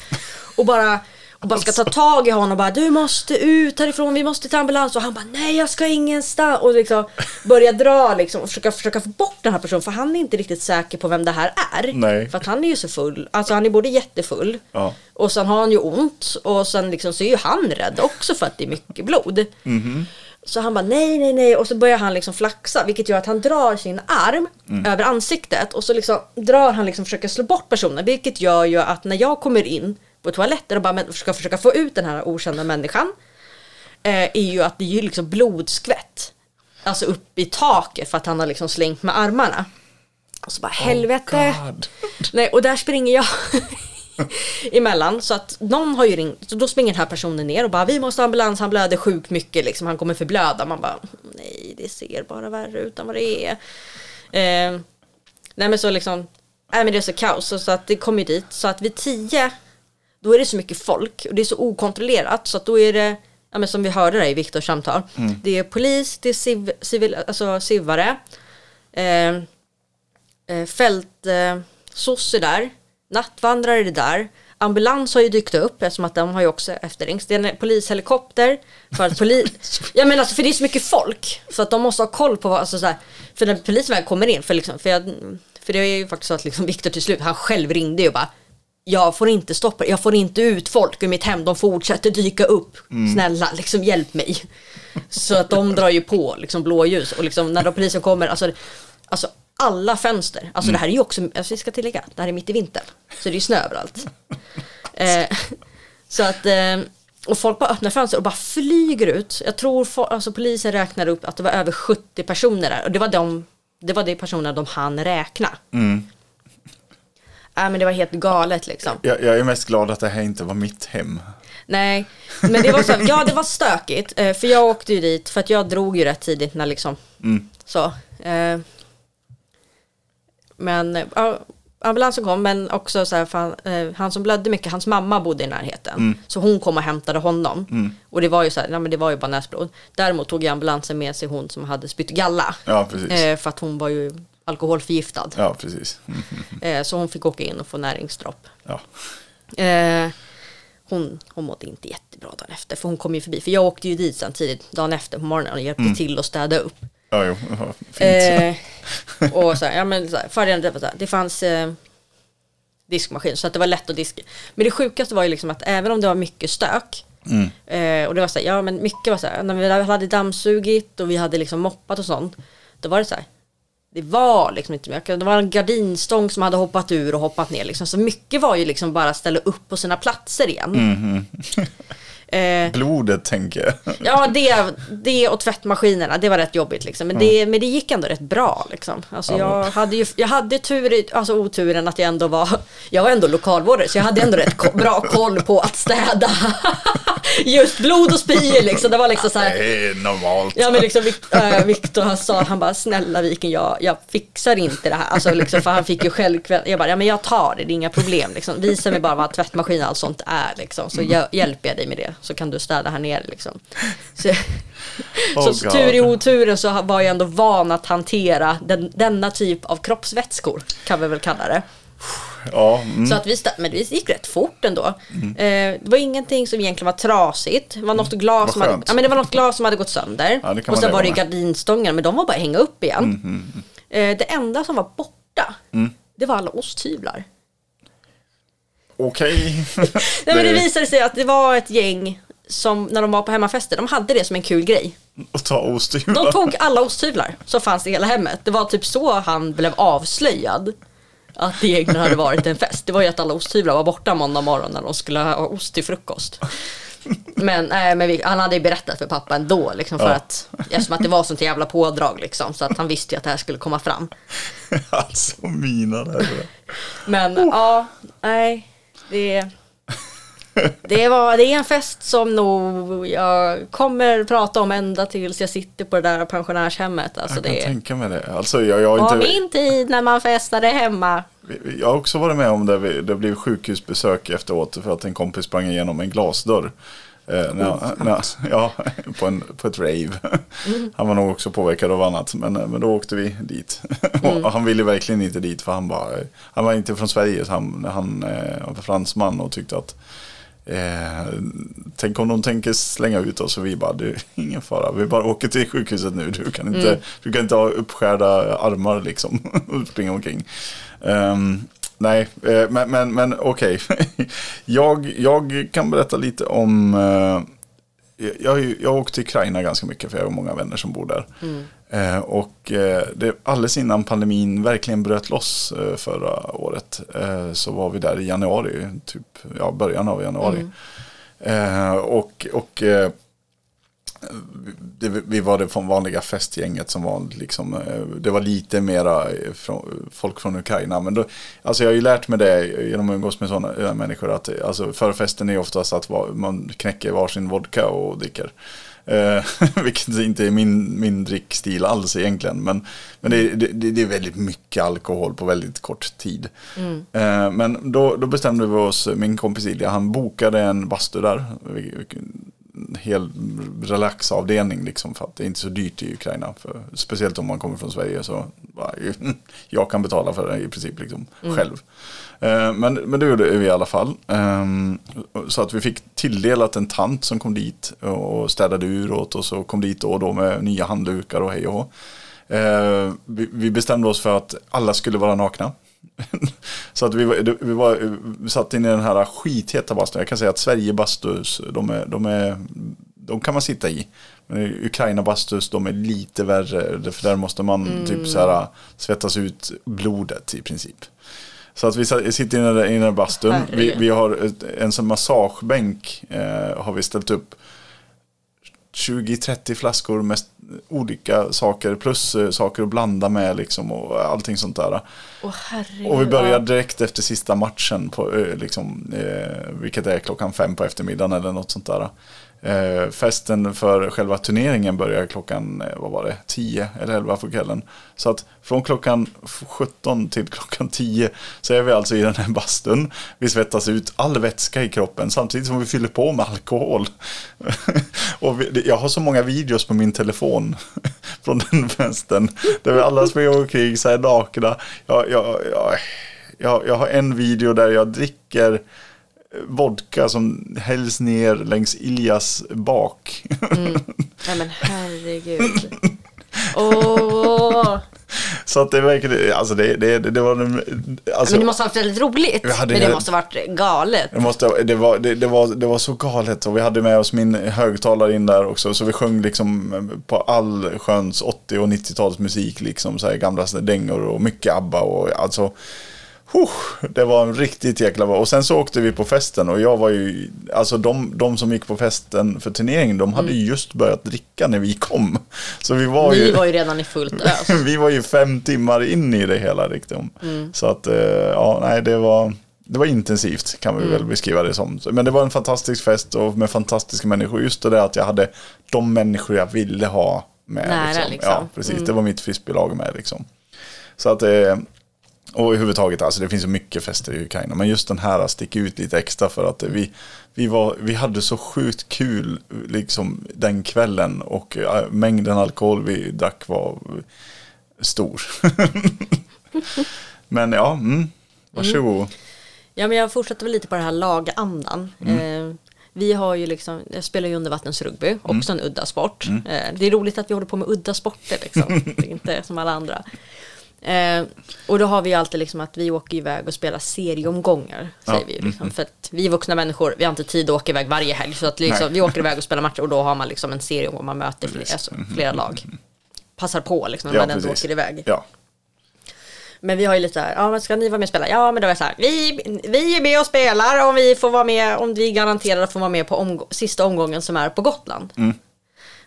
Och bara, och bara ska ta tag i honom och bara du måste ut härifrån, vi måste till ambulans. Och han bara nej jag ska ingenstans. Och liksom börjar dra liksom och försöka, försöka få bort den här personen för han är inte riktigt säker på vem det här är. Nej. För att han är ju så full, alltså han är både jättefull Ja. och sen har han ju ont och sen liksom så är ju han rädd också för att det är mycket blod. Så han bara nej, nej, nej och så börjar han liksom flaxa vilket gör att han drar sin arm över ansiktet och så liksom drar han liksom försöker slå bort personen vilket gör ju att när jag kommer in på toaletten och bara men- ska försöka få ut den här okända människan eh, är ju att det är ju liksom blodskvätt. Alltså upp i taket för att han har liksom slängt med armarna. Och så bara helvete. God. <laughs> Nej, och där springer jag <laughs> emellan. Så att någon har ju ringt. Så då springer den här personen ner och bara vi måste ha ambulans, han blöder sjukt mycket liksom. Han kommer förblöda. Man bara nej det ser bara värre ut än vad det är. Eh, nej men så liksom, nej men det är så kaos. Så, så att det kommer ju dit. Så att vid tio då är det så mycket folk och det är så okontrollerat så att då är det, ja, men som vi hörde där i Viktors samtal, det är polis, det är civ, civil, alltså civare, eh, eh, fält, eh, sosse där, nattvandrare är där, ambulans har ju dykt upp eftersom att de har ju också efterringts. Det är en polishelikopter för att polis, <laughs> ja men alltså för det är så mycket folk så att de måste ha koll på vad, alltså så här, för när polisen väl kommer in, för liksom, för, jag, för det är ju faktiskt så att liksom Viktor till slut, han själv ringde ju och bara jag får inte stoppa jag får inte ut folk ur mitt hem, de fortsätter dyka upp. Snälla, liksom hjälp mig. Så att de drar ju på liksom blåljus och liksom när polisen kommer, alltså, alltså alla fönster, alltså det här är ju också, alltså vi ska tillägga, det här är mitt i vintern. Så det är ju snö överallt. Eh, så att, eh, och folk bara öppnar fönster och bara flyger ut. Jag tror fo- alltså polisen räknade upp att det var över 70 personer där och det var de, det var de personerna de hann räkna. Nej men det var helt galet liksom. Jag, jag är mest glad att det här inte var mitt hem. Nej, men det var så, ja det var stökigt. eh, För jag åkte ju dit, för att jag drog ju rätt tidigt när liksom, så. eh, Men, ja, ambulansen kom men också så här, han, eh, han som blödde mycket, hans mamma bodde i närheten. Så hon kom och hämtade honom. Och det var ju så här, nej, men det var ju bara näsblod. Däremot tog ambulansen med sig hon som hade spytt galla. Ja, precis. Eh, för att hon var ju alkoholförgiftad. Ja, precis. Mm. <laughs> Eh, så hon fick åka in och få näringsdropp. Ja. Eh, hon, hon mådde inte jättebra dagen efter, för hon kom ju förbi. För jag åkte ju dit samtidigt dagen efter på morgonen och hjälpte till att städa upp. Ja, jo. Ja, fint. Eh, och så här, ja men så här, fördelarna det så här, det fanns eh, diskmaskin så att det var lätt att diska. Men det sjukaste var ju liksom att även om det var mycket stök eh, och det var så här, ja men mycket var så här, när vi hade dammsugit och vi hade liksom moppat och sånt, då var det så här, det var liksom inte mycket. Det var en gardinstång som hade hoppat ur och hoppat ner. Liksom. Så mycket var ju liksom bara ställa upp på sina platser igen. Mhm eh, Blodet, tänker jag. <laughs> Ja, det, det och tvättmaskinerna, det var rätt jobbigt liksom. Men, det, men det gick ändå rätt bra liksom. Alltså, jag, hade ju, jag hade tur, alltså oturen att jag ändå var, jag var ändå lokalvårdare så jag hade ändå rätt ko- bra koll på att städa. <laughs> Just blod och spyor liksom, det var liksom så här. Det är normalt. Ja men liksom äh, Victor han sa, han bara snälla Viken jag, jag fixar inte det här. Alltså liksom för han fick ju själv Jag bara, ja men jag tar det, det är inga problem liksom. Visa mig bara vad tvättmaskin och allt sånt är liksom. Så jag, hjälper jag dig med det. Så kan du städa här nere liksom. <laughs> Så, Oh, så, så tur i oturen så var jag ändå van att hantera den, denna typ av kroppsvätskor. Kan vi väl kalla det. Ja, mm. Så att vi, men det gick rätt fort ändå. Eh, det var ingenting som egentligen var trasigt. Det var något glas, Vad som hade, ja, men det var något glas som hade gått sönder. Ja, och sen var det gardinstångar, men de var bara att hänga upp igen. Mm, Eh, det enda som var borta, det var alla osthyvlar. Okej. <laughs> Nej, men det visade sig att det var ett gäng som när de var på hemmafester, de hade det som en kul grej. Och ta De osthyvlar. tog alla osthyvlar som fanns i hela hemmet. Det var typ så han blev avslöjad. Att det egentligen hade varit en fest. Det var ju att alla osthyvlar var borta måndag morgon när de skulle ha ost till frukost. Men, nej, men vi, han hade ju berättat för pappa ändå, liksom, för Ja. att, eftersom att det var sånt jävla pådrag. Liksom, så att han visste ju att det här skulle komma fram. <laughs> alltså mina där. Men ja, nej. Det, det, var, det är en fest som nog jag kommer prata om ända tills jag sitter på det där pensionärshemmet. Alltså Jag kan det tänka mig det. Alltså jag, jag, var inte, min tid när man festade hemma. jag har också varit med om det. Det blev sjukhusbesök efteråt för att en kompis sprang igenom en glasdörr. Eh, när, när, ja, <laughs> på, en, på ett rave. Han var nog också påverkad av annat. Men, men då åkte vi dit. <laughs> Och han ville verkligen inte dit för han, bara, han var inte från Sverige. Så han, han eh, var fransman och tyckte att Eh, tänk om de tänker slänga ut oss och vi bara, är <laughs> ingen fara, vi bara åker till sjukhuset nu, du kan inte, du kan inte ha uppskärda armar liksom och springa omkring. Ehm, nej, eh, men, men, men okej. <laughs> jag, jag kan berätta lite om, eh, jag, jag har åkt till Ukraina ganska mycket för jag har många vänner som bor där. Eh, och det, alldeles innan pandemin verkligen bröt loss förra året så var vi där i januari, typ ja, början av januari. Eh, och och det, vi var det från vanliga festgänget som var liksom, eh, det var lite mera eh, från, folk från Ukraina. Men då, alltså jag har ju lärt mig det genom att umgås med sådana eh, människor att alltså förfesten är oftast att man knäcker varsin vodka och dricker. Eh, <laughs> vilket inte är min, min drickstil alls egentligen. Men, men det, är- det, det är väldigt mycket alkohol på väldigt kort tid. Eh, men då, då bestämde vi oss, min kompis Ilja, han bokade en bastu där. Hel relaxavdelning liksom för att det är inte så dyrt i Ukraina. För, speciellt om man kommer från Sverige så bara, <laughs> jag kan betala för det i princip liksom, själv. Eh, Men, men det gjorde vi i alla fall. Ehm, Så att vi fick tilldelat en tant som kom dit och städade ur åt oss och kom dit då och då med nya handdukar och hej och. Eh, vi, vi bestämde oss för att alla skulle vara nakna. Så att vi, var- vi, var, vi satt inne i den här skitheta bastun. Jag kan säga att Sverige bastus, de, är, de, är, de kan man sitta i. Men Ukraina bastus, de är lite värre. För där måste man typ så här, svettas ut blodet i princip. Så att vi sitter i den där, i den där bastun. Vi, vi har en sån massagebänk eh, har vi ställt upp 20-30 flaskor med olika saker plus eh, saker att blanda med liksom och allting sånt där. Herregud. Och vi börjar ja. direkt efter sista matchen, på, eh, liksom, eh, vilket är klockan fem på eftermiddagen eller något sånt där. Eh, festen för själva turneringen börjar klockan, eh, vad var det, 10 eller 11 på kvällen. Så att från klockan 17 till klockan 10 så är vi alltså i den här bastun. Vi svettas ut all vätska i kroppen samtidigt som vi fyller på med alkohol. <laughs> och vi, jag har så många videos på min telefon <laughs> från den festen. Där vi alla springer omkring så här nakna. Jag, jag, jag, jag, jag har en video där jag dricker vodka som hälls ner längs Iljas bak. Nej men herregud. Åh. Så att det verkligen, alltså det, det, det, var alltså, Men det måste ha varit väldigt roligt. Men det måste ha varit galet. det, måste, det, var, det, det, var, det var så galet och vi hade med oss min högtalare in där också så vi sjöng liksom på all sköns 80 och 90-tals musik liksom så här gamla dängor och mycket ABBA och alltså det var en riktigt jäkla bra. Och sen så åkte vi på festen och jag var ju, alltså de, de som gick på festen för turneringen, de hade ju just börjat dricka när vi kom. Så vi var Ni ju... var ju redan i fullt <laughs> ös. vi var ju fem timmar in i det hela liksom. Så att, eh, ja, nej, det var, det var intensivt kan vi väl beskriva det som. Men det var en fantastisk fest och med fantastiska människor. Just det där att jag hade de människor jag ville ha med. Nära, liksom. liksom. Ja, precis. Det var mitt frisbeelag med liksom. Så att, eh, och överhuvudtaget, alltså det finns så mycket fester i Ukraina. Men just den här sticker ut lite extra för att vi, vi, var, vi hade så sjukt kul liksom, den kvällen. Och eh, mängden alkohol vi drack var stor. <laughs> Men ja, mm, varsågod. Ja, men jag fortsätter väl lite på det här lagandan. Eh, vi har ju liksom, jag spelar ju undervattensrugby, också en udda sport. Eh, det är roligt att vi håller på med udda sporter liksom, <laughs> inte som alla andra. Eh, och då har vi ju alltid liksom att vi åker iväg och spelar serieomgångar, säger Ja, vi. Liksom, För att vi är vuxna människor, vi har inte tid att åka iväg varje helg. Så att liksom, vi åker iväg och spelar matcher och då har man liksom en serieomgång, man möter flera, alltså, flera lag. Passar på liksom när Ja, man ändå åker iväg. Ja, Men vi har ju lite så här, ja men ska ni vara med och spela? Ja men då är det så här, vi, vi är med och spelar om vi får vara med, om vi garanterar att få vara med på omgå- sista omgången som är på Gotland. Mm.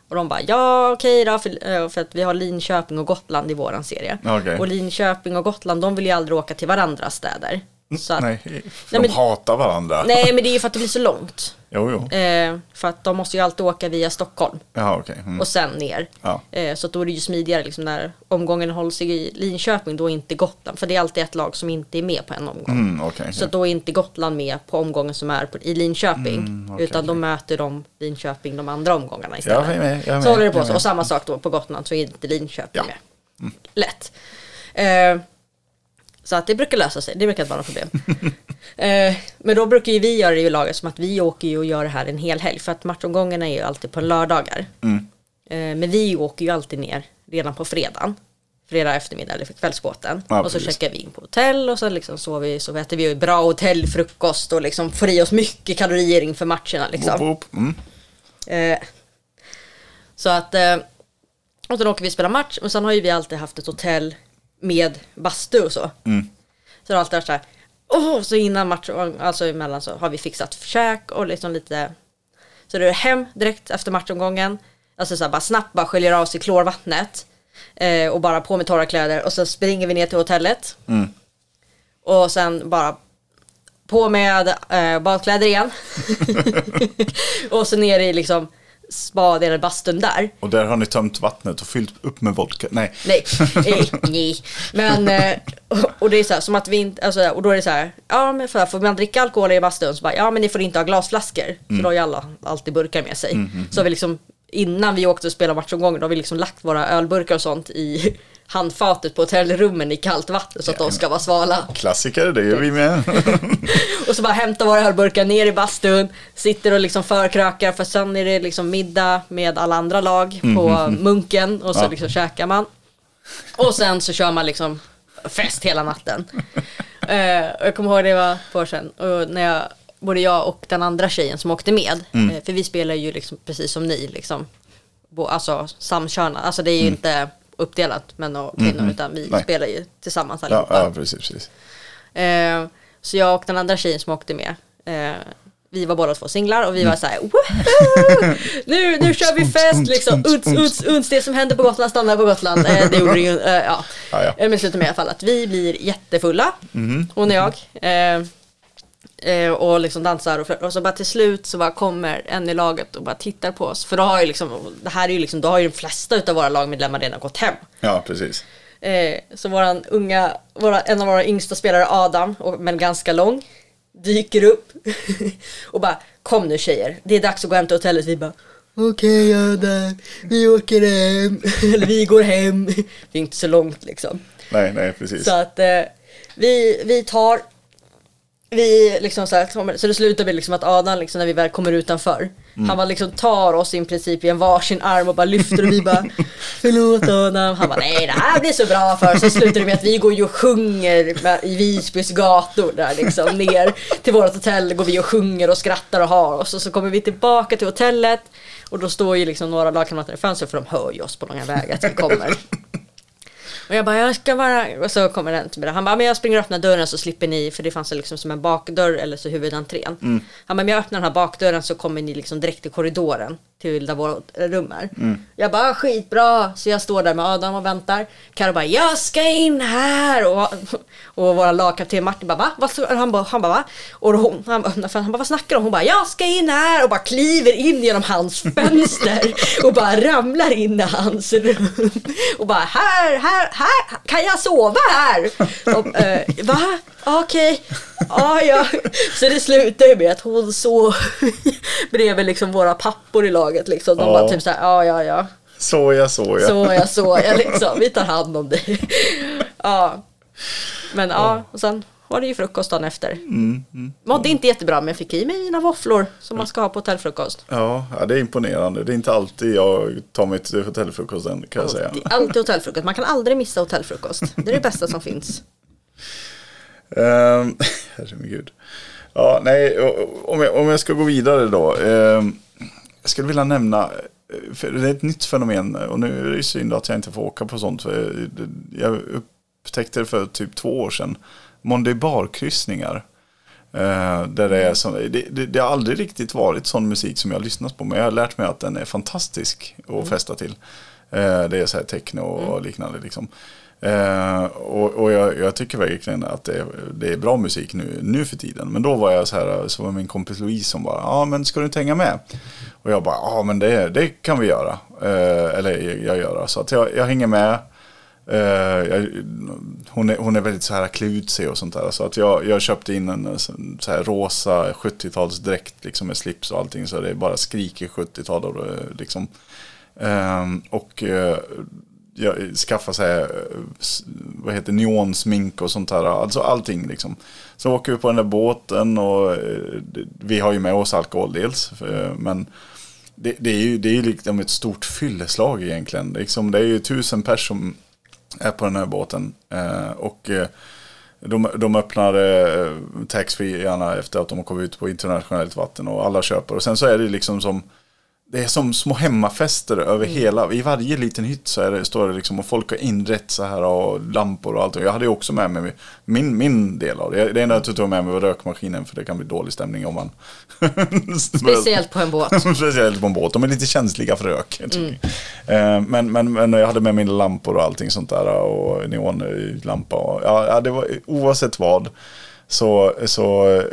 Och de bara, ja okej då, för, eh, för att vi har Linköping och Gotland i våran serie. Okej. Och Linköping och Gotland, de vill ju aldrig åka till varandras städer. Så att, nej. nej, Nej, de men- hatar varandra. men det är ju för att det blir så långt. Jo, jo. Eh, för att de måste ju alltid åka via Stockholm Jaha, okej. Mm. och sen ner. Ja. Eh, så då är det ju smidigare liksom när omgången hålls i Linköping, då är inte Gotland. För det är alltid ett lag som inte är med på en omgång. Mm, okej. Så att då är inte Gotland med på omgången som är på, i Linköping. Mm, okej, utan då möter de Linköping de andra omgångarna Jag istället. är med, jag med, så håller det på jag så. Och samma sak då på Gotland så är inte Linköping Ja. med. Lätt. Eh, så att det brukar lösa sig, det brukar inte vara något problem. <laughs> eh, men då brukar ju vi göra det i laget som att vi åker ju och gör det här en hel helg. För att matchomgångarna är ju alltid på lördagar. Mm. Eh, men vi åker ju alltid ner redan på fredagen. Fredag eftermiddag eller kvällsbåten. Ja, och så precis. checkar vi in på hotell och så liksom sover vi, så äter vi bra hotellfrukost och liksom får i oss mycket kalorier inför matcherna liksom. Whoop, whoop. Mm. Eh, så att, eh, och sen åker vi och spelar match, men sen har ju vi alltid haft ett hotell med bastu och så. Mm. Så det har alltid varit så här, åh, så innan match, alltså emellan så har vi fixat käk och liksom lite, så det är hem direkt efter matchomgången, alltså så här, bara snabbt bara sköljer av sig klorvattnet eh, och bara på med torra kläder och så springer vi ner till hotellet. Mm. Och sen bara på med eh, badkläder igen. <laughs> <laughs> och så ner i liksom spad eller bastun där. Och där har ni tömt vattnet och fyllt upp med vodka. Nej. Nej, nej, nej. Men, eh, och- det är så här, som att vi inte, alltså, och då är det så här, ja men för, får man dricka alkohol i bastun så bara, ja men ni får inte ha glasflaskor. Så då har ju alla alltid burkar med sig. Så vi liksom, innan vi åkte och spelade matchomgången, då har vi liksom lagt våra ölburkar och sånt i handfatet på hotellrummen i kallt vatten så att de ska vara svala. Klassiker, det gör vi med. <laughs> Och så bara hämta våra ölburkar ner i bastun, sitter och liksom förkrökar för sen är det liksom middag med alla andra lag på Munken och så Ja. liksom käkar man. Och sen så kör man liksom fest hela natten. <laughs> Eh, och jag kommer ihåg det var på år sedan, och när jag, både jag och den andra tjejen som åkte med, eh, för vi spelar ju liksom precis som ni, liksom, alltså samkörna, alltså det är ju inte uppdelat män och kvinnor utan vi Nej. spelar ju tillsammans ja, allihopa. ja, precis, precis. Eh, så jag och den andra tjejen som åkte med, eh, vi var båda två singlar och vi var så här, "Woho! <laughs> nu, nu kör vi fest liksom, uns, uns, uns, uns, det som händer på Gotland stannar på Gotland. Eh, det gjorde det ju, eh, ja. Ja, ja. Eh, Men slutar med i alla fall att vi blir jättefulla, hon och jag. Eh, och liksom dansar och, och så bara till slut så bara kommer en i laget och bara tittar på oss. För då har ju liksom, det här är ju liksom, då har ju de flesta utav våra lagmedlemmar redan gått hem. Ja, precis. Eh, så våran unga, våra, en av våra yngsta spelare Adam, och, men ganska lång, dyker upp <laughs> och bara Kom nu tjejer, det är dags att gå hem till hotellet. Vi bara Okej Adam, vi åker hem. <laughs> Eller vi går hem. Det är inte så långt liksom. Nej, nej, precis. Så att eh, vi, vi tar vi liksom så, här, så det slutar med liksom att Adam liksom när vi väl kommer utanför Han bara liksom tar oss i princip i en varsin arm och bara lyfter och vi bara <laughs> Förlåt Adam. Han bara nej det här blir så bra för Så slutar det med att vi går ju och sjunger med, i Visbys gator där liksom ner till vårt hotell går vi och sjunger och skrattar och har oss. Och så kommer vi tillbaka till hotellet och då står ju liksom några lagkamrater i fönstret för de hör ju oss på långa vägar att vi kommer <laughs> och jag bara, jag ska bara... Och så kommer den till mig. Han bara, men jag springer och öppnar dörren så slipper ni, för det fanns liksom som en bakdörr eller så huvudentrén. Mm. Han bara, men jag öppnar den här bakdörren så kommer ni liksom direkt i korridoren till där vårt rum är. Mm. Jag bara, skitbra. Så jag står där med Adam och väntar. Karo bara, jag ska in här! Och, och våra lagkapten Martin bara, va? Vad Han bara, han bara, va? Och hon, han, bara, han bara, vad snackar du om? Hon bara, jag ska in här! Och bara kliver in genom hans fönster och bara ramlar in i hans rum. Och bara, här, här, här, kan jag sova här? Och, eh, va? Okej, ja, ja. Så det slutar ju med att hon sov <laughs> bredvid liksom våra pappor i laget liksom. De Ja. bara typ såhär, ja, ja, ja. Såja, såja. Så jag, så jag <laughs> liksom, vi tar hand om dig. Ja. Men ja, och sen var det ju frukost dagen efter. Mm, Mådde inte jättebra men fick i mig mina våfflor som man ska ha på hotellfrukost. Ja, ja, det är imponerande. Det är inte alltid jag tar mig till hotellfrukosten kan jag säga. Alltid hotellfrukost, man kan aldrig missa hotellfrukost. Det är det bästa som finns. Um, <laughs> herregud. Ja, nej, om jag, om jag ska gå vidare då. ehm, jag skulle vilja nämna, eh, för det är ett nytt fenomen och nu är det synd att jag inte får åka på sånt. Jag upptäckte det för typ två år sedan. Monday Bar-kryssningar. Eh, där det, är som, det, det, det har aldrig riktigt varit sån musik som jag har lyssnat på. Men jag har lärt mig att den är fantastisk att festa till. Eh, det är så här techno och liknande liksom. Eh, och och jag, jag tycker verkligen att det är, det är bra musik nu, nu för tiden. Men då var jag så här, så var min kompis Louise som bara, ja men ska du inte hänga med? Och jag bara, ja men det, det kan vi göra. Eller jag gör Så att jag, jag hänger med. Eh, jag, hon, är, hon är väldigt så här klutsig och sånt där. Så att jag, jag köpte in en så här rosa 70-talsdräkt liksom med slips och allting. Så det är bara skriker 70-tal eh, liksom. ehm, och liksom. Och jag skaffade så här, vad heter neonsmink och sånt där. Alltså allting liksom. Så åker vi på den där båten och vi har ju med oss alkohol dels. Men det, det är ju det är ju liksom ett stort fylleslag egentligen. Liksom, det är ju tusen personer som är på den här båten. Eh, och eh, de, de öppnar eh, taxfree gärna efter att de har kommit ut på internationellt vatten och alla köper. Och sen så är det liksom som det är som små hemmafester över hela, i varje liten hytt så är det, står det liksom och folk har inrett så här och lampor och allt. Jag hade ju också med mig min, min del av det. Det enda jag tog med mig var rökmaskinen för det kan bli dålig stämning om man... <laughs> Speciellt på en båt. <laughs> Speciellt på en båt. De är lite känsliga för rök. jag. Eh, Men, men, men jag hade med mina lampor och allting sånt där. Och neonlampa. Och, ja, det var oavsett vad. Så, så eh,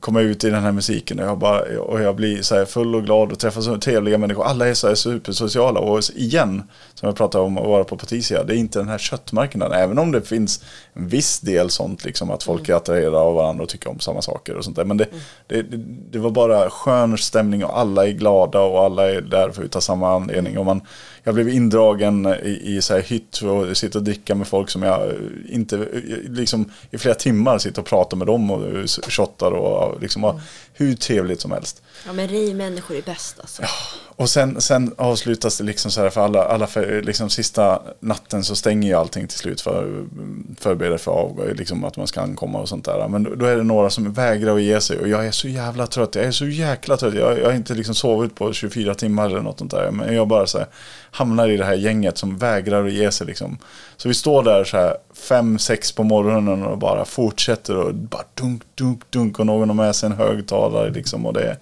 kom jag ut i den här musiken och jag, bara, och jag blir så full och glad och träffar så trevliga människor. Alla är så här supersociala. Och igen, som jag pratade om att vara på Patricia, det är inte den här köttmarknaden. Även om det finns en viss del sånt, liksom att folk är attraherade av varandra och tycker om samma saker och sånt där. Men det, det, det, det var bara skön stämning och alla är glada och alla är där för utav samma anledning. Och man, jag blev indragen i, i så här hytt och sitta och dricka med folk som jag inte, liksom i flera timmar sitta och prata med dem och shottar och liksom Mm hur trevligt som helst. Ja men rej-människor är bäst alltså. Och sen, sen avslutas det liksom så här för alla, alla för, liksom sista natten så stänger ju allting till slut för förbereder för av, liksom att man ska ankomma och sånt där. Men då, då är det några som vägrar att ge sig och jag är så jävla trött. Jag är så jäkla trött. Jag, jag har inte liksom sovit på 24 timmar eller något sånt där. Men jag bara så här, hamnar i det här gänget som vägrar att ge sig liksom. Så vi står där så här fem, sex på morgonen och bara fortsätter och bara dunk, dunk, dunk och någon har med sig en högtalare liksom och det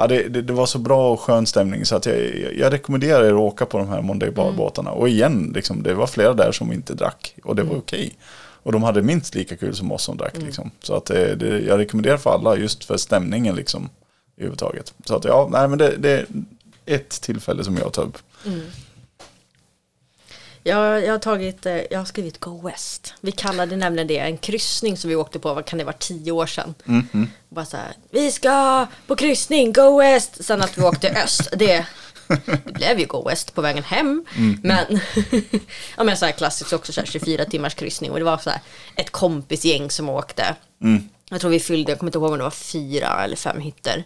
Ja, det, det, det var så bra och skön stämning så att jag, jag, rekommenderar er att åka på de här Monday Bar-båtarna. Och igen, liksom, det var flera där som inte drack och det var okej. Och de hade minst lika kul som oss som drack. Liksom. Så att det, det, jag rekommenderar för alla just för stämningen liksom. Överhuvudtaget. Så att ja, nej men det, det är ett tillfälle som jag tar upp. Jag, jag har tagit, eh, jag har skrivit Go West. Vi kallade nämligen det en kryssning som vi åkte på, vad kan det vara, tio år sedan. Bara så här, vi ska på kryssning, Go West. Sen att vi åkte öst, det, det blev ju Go West på vägen hem. Men, <laughs> ja men så här klassiskt också så här 24 timmars kryssning och det var så här ett kompisgäng som åkte. Jag tror vi fyllde, jag kommer inte ihåg om det var fyra eller fem hytter.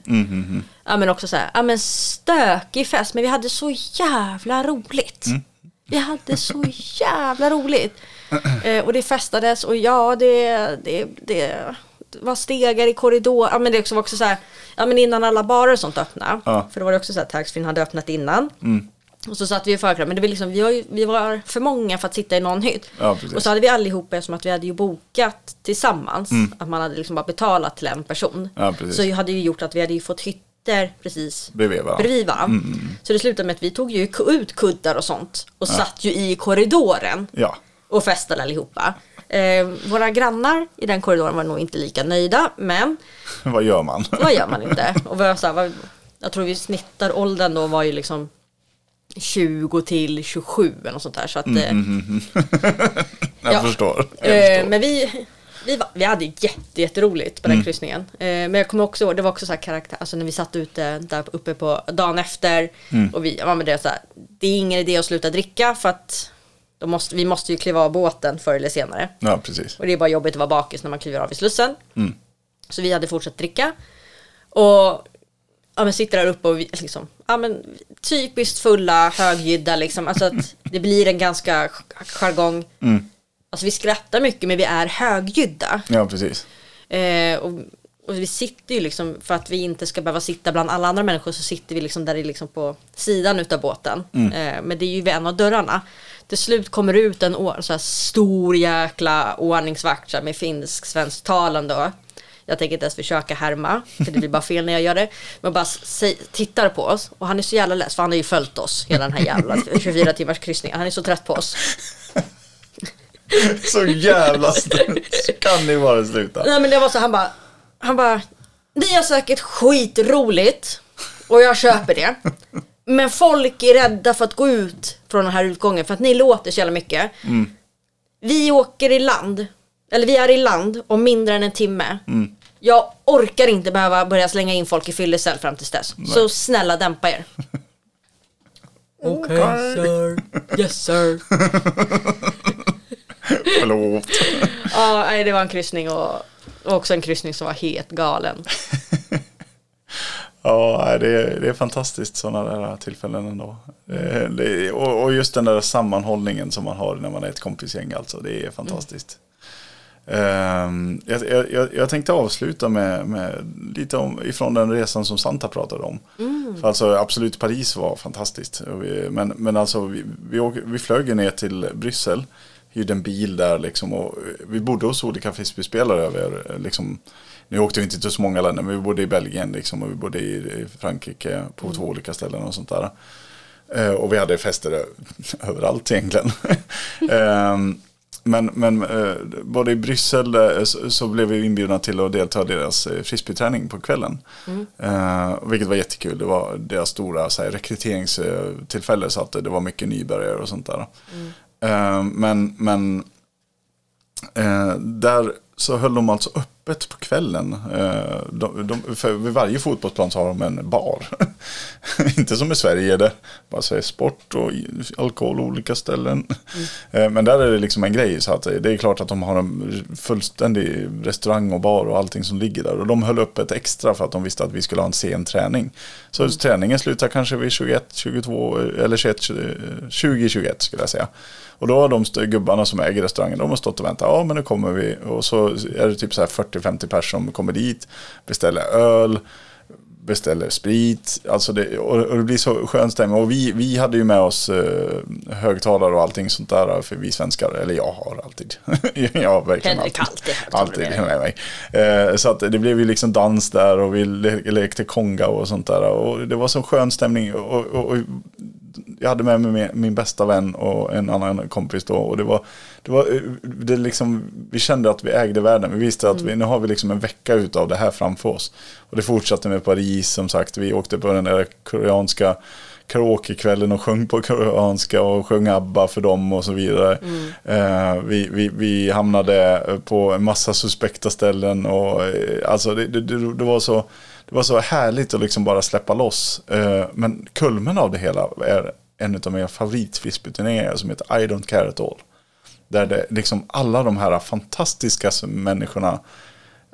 Ja men också så här, ja men stökig fest, men vi hade så jävla roligt. Vi hade så jävla roligt. Eh, och det festades och ja, det, det, det var stegar i korridor. Ja men det också var också så här, ja men innan alla barer och sånt öppnade. Ja. För då var det också så här, taxfree hade öppnat innan. Och så satt vi i förkläde, men det var liksom, vi, var vi var för många för att sitta i någon hytt. Ja, och så hade vi allihopa, eftersom att vi hade ju bokat tillsammans, att man hade liksom bara betalat till en person. Mm. Ja, så hade ju gjort att vi hade ju fått hytter precis Bredvid varandra. bredvid varandra. Så det slutade med att vi tog ju ut kuddar och sånt och satt ju i korridoren Ja, och festade allihopa. Eh, våra grannar i den korridoren var nog inte lika nöjda, men <laughs> vad gör man? vad gör man inte? <laughs> Och vi var så här, vad, jag tror vi snittar åldern då var ju liksom 20 till 27 eller något sånt där. Så att, eh, <laughs> jag Ja. förstår. Jag Eh, förstår. men vi, vi, var, vi hade jätte, jätteroligt på Mm. den kryssningen. Eh, men jag kommer också ihåg, det var också så här karaktär, alltså när vi satt ute där uppe på dagen efter. Mm. Och vi, ja men det är så här, det är ingen idé att sluta dricka för att måste, vi måste ju kliva av båten förr eller senare. Ja, precis. Och det är bara jobbigt att vara bakis när man kliver av i slussen. Mm. Så vi hade fortsatt dricka. Och ja, men sitter där uppe och vi, liksom, ja, men, typiskt fulla, högljudda liksom. Alltså att det blir en ganska jargong. Mm. Alltså vi skrattar mycket men vi är högljudda. Ja, precis. Eh, och, och vi sitter ju liksom, för att vi inte ska behöva sitta bland alla andra människor så sitter vi liksom där liksom på sidan utav båten. Eh, men det är ju vid en av dörrarna. Till slut kommer det ut en så stor jäkla ordningsvakt så här, med finsk svensktalande. och Jag tänker inte ens försöka härma, för det blir bara fel när jag gör det. Men bara tittar på oss och han är så jävla less för han har ju följt oss hela den här jävla 24 timmars kryssningen. Han är så trött på oss. <laughs> Så jävla. Så kan ni bara sluta. Nej men det var så, han bara, han bara, ni har säkert skitroligt och jag köper det. Men folk är rädda för att gå ut från den här utgången för att ni låter så jävla mycket. Vi åker i land, eller vi är i land om mindre än en timme. Jag orkar inte behöva börja slänga in folk i fyllecell fram tills dess. Så snälla dämpa er. <laughs> Okej sir, yes sir. <laughs> <laughs> Förlåt. <laughs> Ja, nej, det var en kryssning och, och också en kryssning som var helt galen. <laughs> Ja, det är, det är fantastiskt sådana där tillfällen ändå. Det, det, och, och just den där sammanhållningen som man har när man är ett kompisgäng alltså, det är fantastiskt. Ehm, jag, jag, jag- jag tänkte avsluta med, med lite om, ifrån den resan som Santa pratade om. För alltså absolut Paris var fantastiskt. Vi, men, men alltså vi, vi, åk, vi flög ner till Bryssel, hyrde en bil där liksom och vi bodde hos olika frisbeespelare över liksom nu åkte vi inte till så många länder, men vi bodde i Belgien liksom, och vi bodde i, Frankrike på två olika ställen och sånt där. Eh, och vi hade fester <laughs> överallt egentligen. <laughs> Ehm, men men eh, både i Bryssel eh, så, så blev vi inbjudna till att delta i deras eh, frisbeeträning på kvällen. Eh, vilket var jättekul. Det var deras stora så här, rekryteringstillfälle så att det var mycket nybörjare och sånt där. Eh, men men Eh, där så höll de alltså öppet på kvällen. Eh, de, de, för vid varje fotbollsplan så har de en bar. Inte som i Sverige där bara säger sport och alkohol och olika ställen. Eh, men där är det liksom en grej så att det är klart att de har en fullständig restaurang och bar och allting som ligger där. Och de höll öppet extra för att de visste att vi skulle ha en sen träning. Så träningen slutar kanske vid 21, 22 eller 21, 20, 21 skulle jag säga. Och då har de gubbarna som äger restaurangen, de har stått och väntat. Ja men nu kommer vi. Och så är det typ så här 40-50 personer som kommer dit, beställer öl, beställer sprit. Alltså det, och, det blir så skön stämning. Och vi, vi hade ju med oss eh, högtalare och allting sånt där för vi svenskar. Eller jag har alltid. <laughs> jag verkligen Henrik alltid. alltid Alltid med. med mig. Eh, så att det blev ju liksom dans där och vi le lekte konga och sånt där. Och det var så skön stämning. Och, och, och jag hade med mig min, bästa vän och en annan kompis då. Och det var, det var eh, det liksom, vi kände att vi ägde världen. Vi visste att vi, nu har vi liksom en vecka utav det här framför oss. Och det fortsatte med Paris som sagt. Vi åkte på den där koreanska karaokekvällen och sjöng på koreanska och sjöng ABBA för dem och så vidare. Eh, vi, vi, vi hamnade på en massa suspekta ställen och eh, alltså det, det, det var så det var så härligt att liksom bara släppa loss. Eh, men kulmen av det hela är en av mina favoritfrisbeeturneringar som heter I don't care at all. Där det liksom alla de här fantastiska människorna,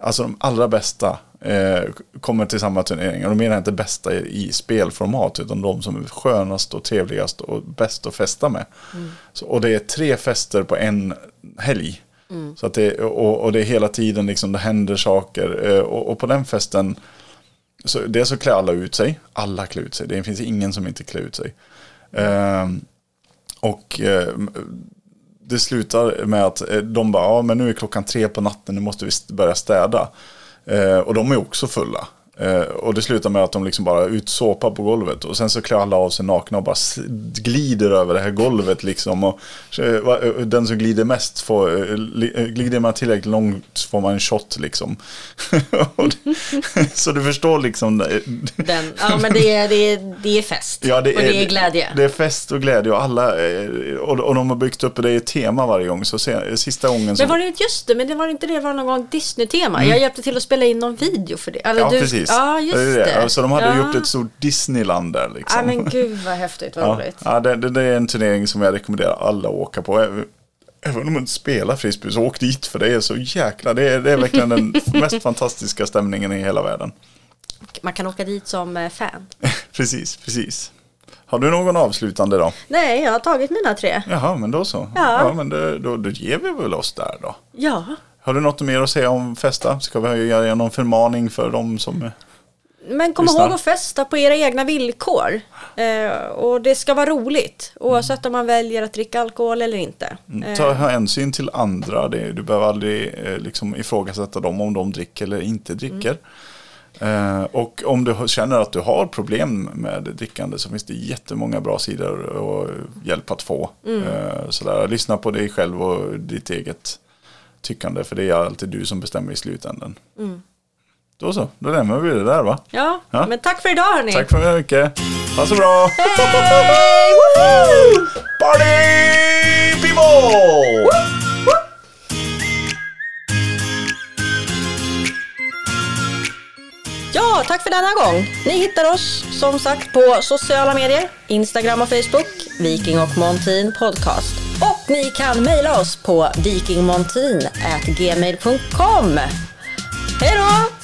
alltså de allra bästa, eh, kommer till samma turnering. Och då menar jag inte bästa i, spelformat, utan de som är skönast och trevligast och bäst att festa med. Så, och det är tre fester på en helg. Så att det, och, och det är hela tiden liksom, det händer saker. Eh, och, och på den festen, så dels så klär alla ut sig. Alla klär ut sig. Det finns ingen som inte klär ut sig. Eh, och eh, det slutar med att eh, de bara, ja men nu är klockan tre på natten, nu måste vi börja städa. Eh, och de är också fulla. Eh, och det slutar med att de liksom bara ut såpa på golvet. Och sen så klär alla av sig nakna och bara glider över det här golvet liksom. Och eh, eh, den som glider mest får, li- glider man tillräckligt långt får man en shot liksom. <laughs> Det, <laughs> så du förstår liksom. Den, ja men det är, det är, det är fest. Ja, det och är, det är glädje. Det är fest och glädje och alla, och, och de har byggt upp det i ett tema varje gång. Så se, sista gången så... Men var det inte just det, men det var inte det var någon gång Disney-tema? Jag hjälpte till att spela in någon video för det. Mm. ja, du, precis. Ja, just det. Ja, Så de hade ja. gjort ett stort Disneyland där liksom. Ja men gud vad häftigt, vad Ja, roligt. ja det, det, det är en turnering som jag rekommenderar alla att åka på. Även- om man inte spelar frisbee så åk dit för det är så jäkla, det är, det är verkligen den <laughs> mest fantastiska stämningen i hela världen. Man kan åka dit som eh, fan. <laughs> precis, precis. Har du någon avslutande då? Nej, jag har tagit mina tre. Jaha, men då så. Ja. men det, då, då ger vi väl oss där då. Ja. Har du något mer att säga om festa? Ska vi göra någon förmaning för dem som... Men kom Lyssna. ihåg att festa på era egna villkor. Eh, och det ska vara roligt. Oavsett om man väljer att dricka alkohol eller inte. Eh, Ta hänsyn till andra. Det, du behöver aldrig eh, liksom ifrågasätta dem om de dricker eller inte dricker. Eh, och om du känner att du har problem med drickande så finns det jättemånga bra sidor och hjälp att få. Eh, sådär. Lyssna på dig själv och ditt eget tyckande för det är alltid du som bestämmer i slutändan. Då så, då lämnar vi det där va? ja, Ja. men tack för idag hörni. Tack för mycket. Ha så bra. Woho! Party people! Ja, tack för denna gång. Ni hittar oss som sagt på sociala medier, Instagram och Facebook, Viking och Montin Podcast. Och ni kan mejla oss på vikingmontin@gmail.com. Hej då!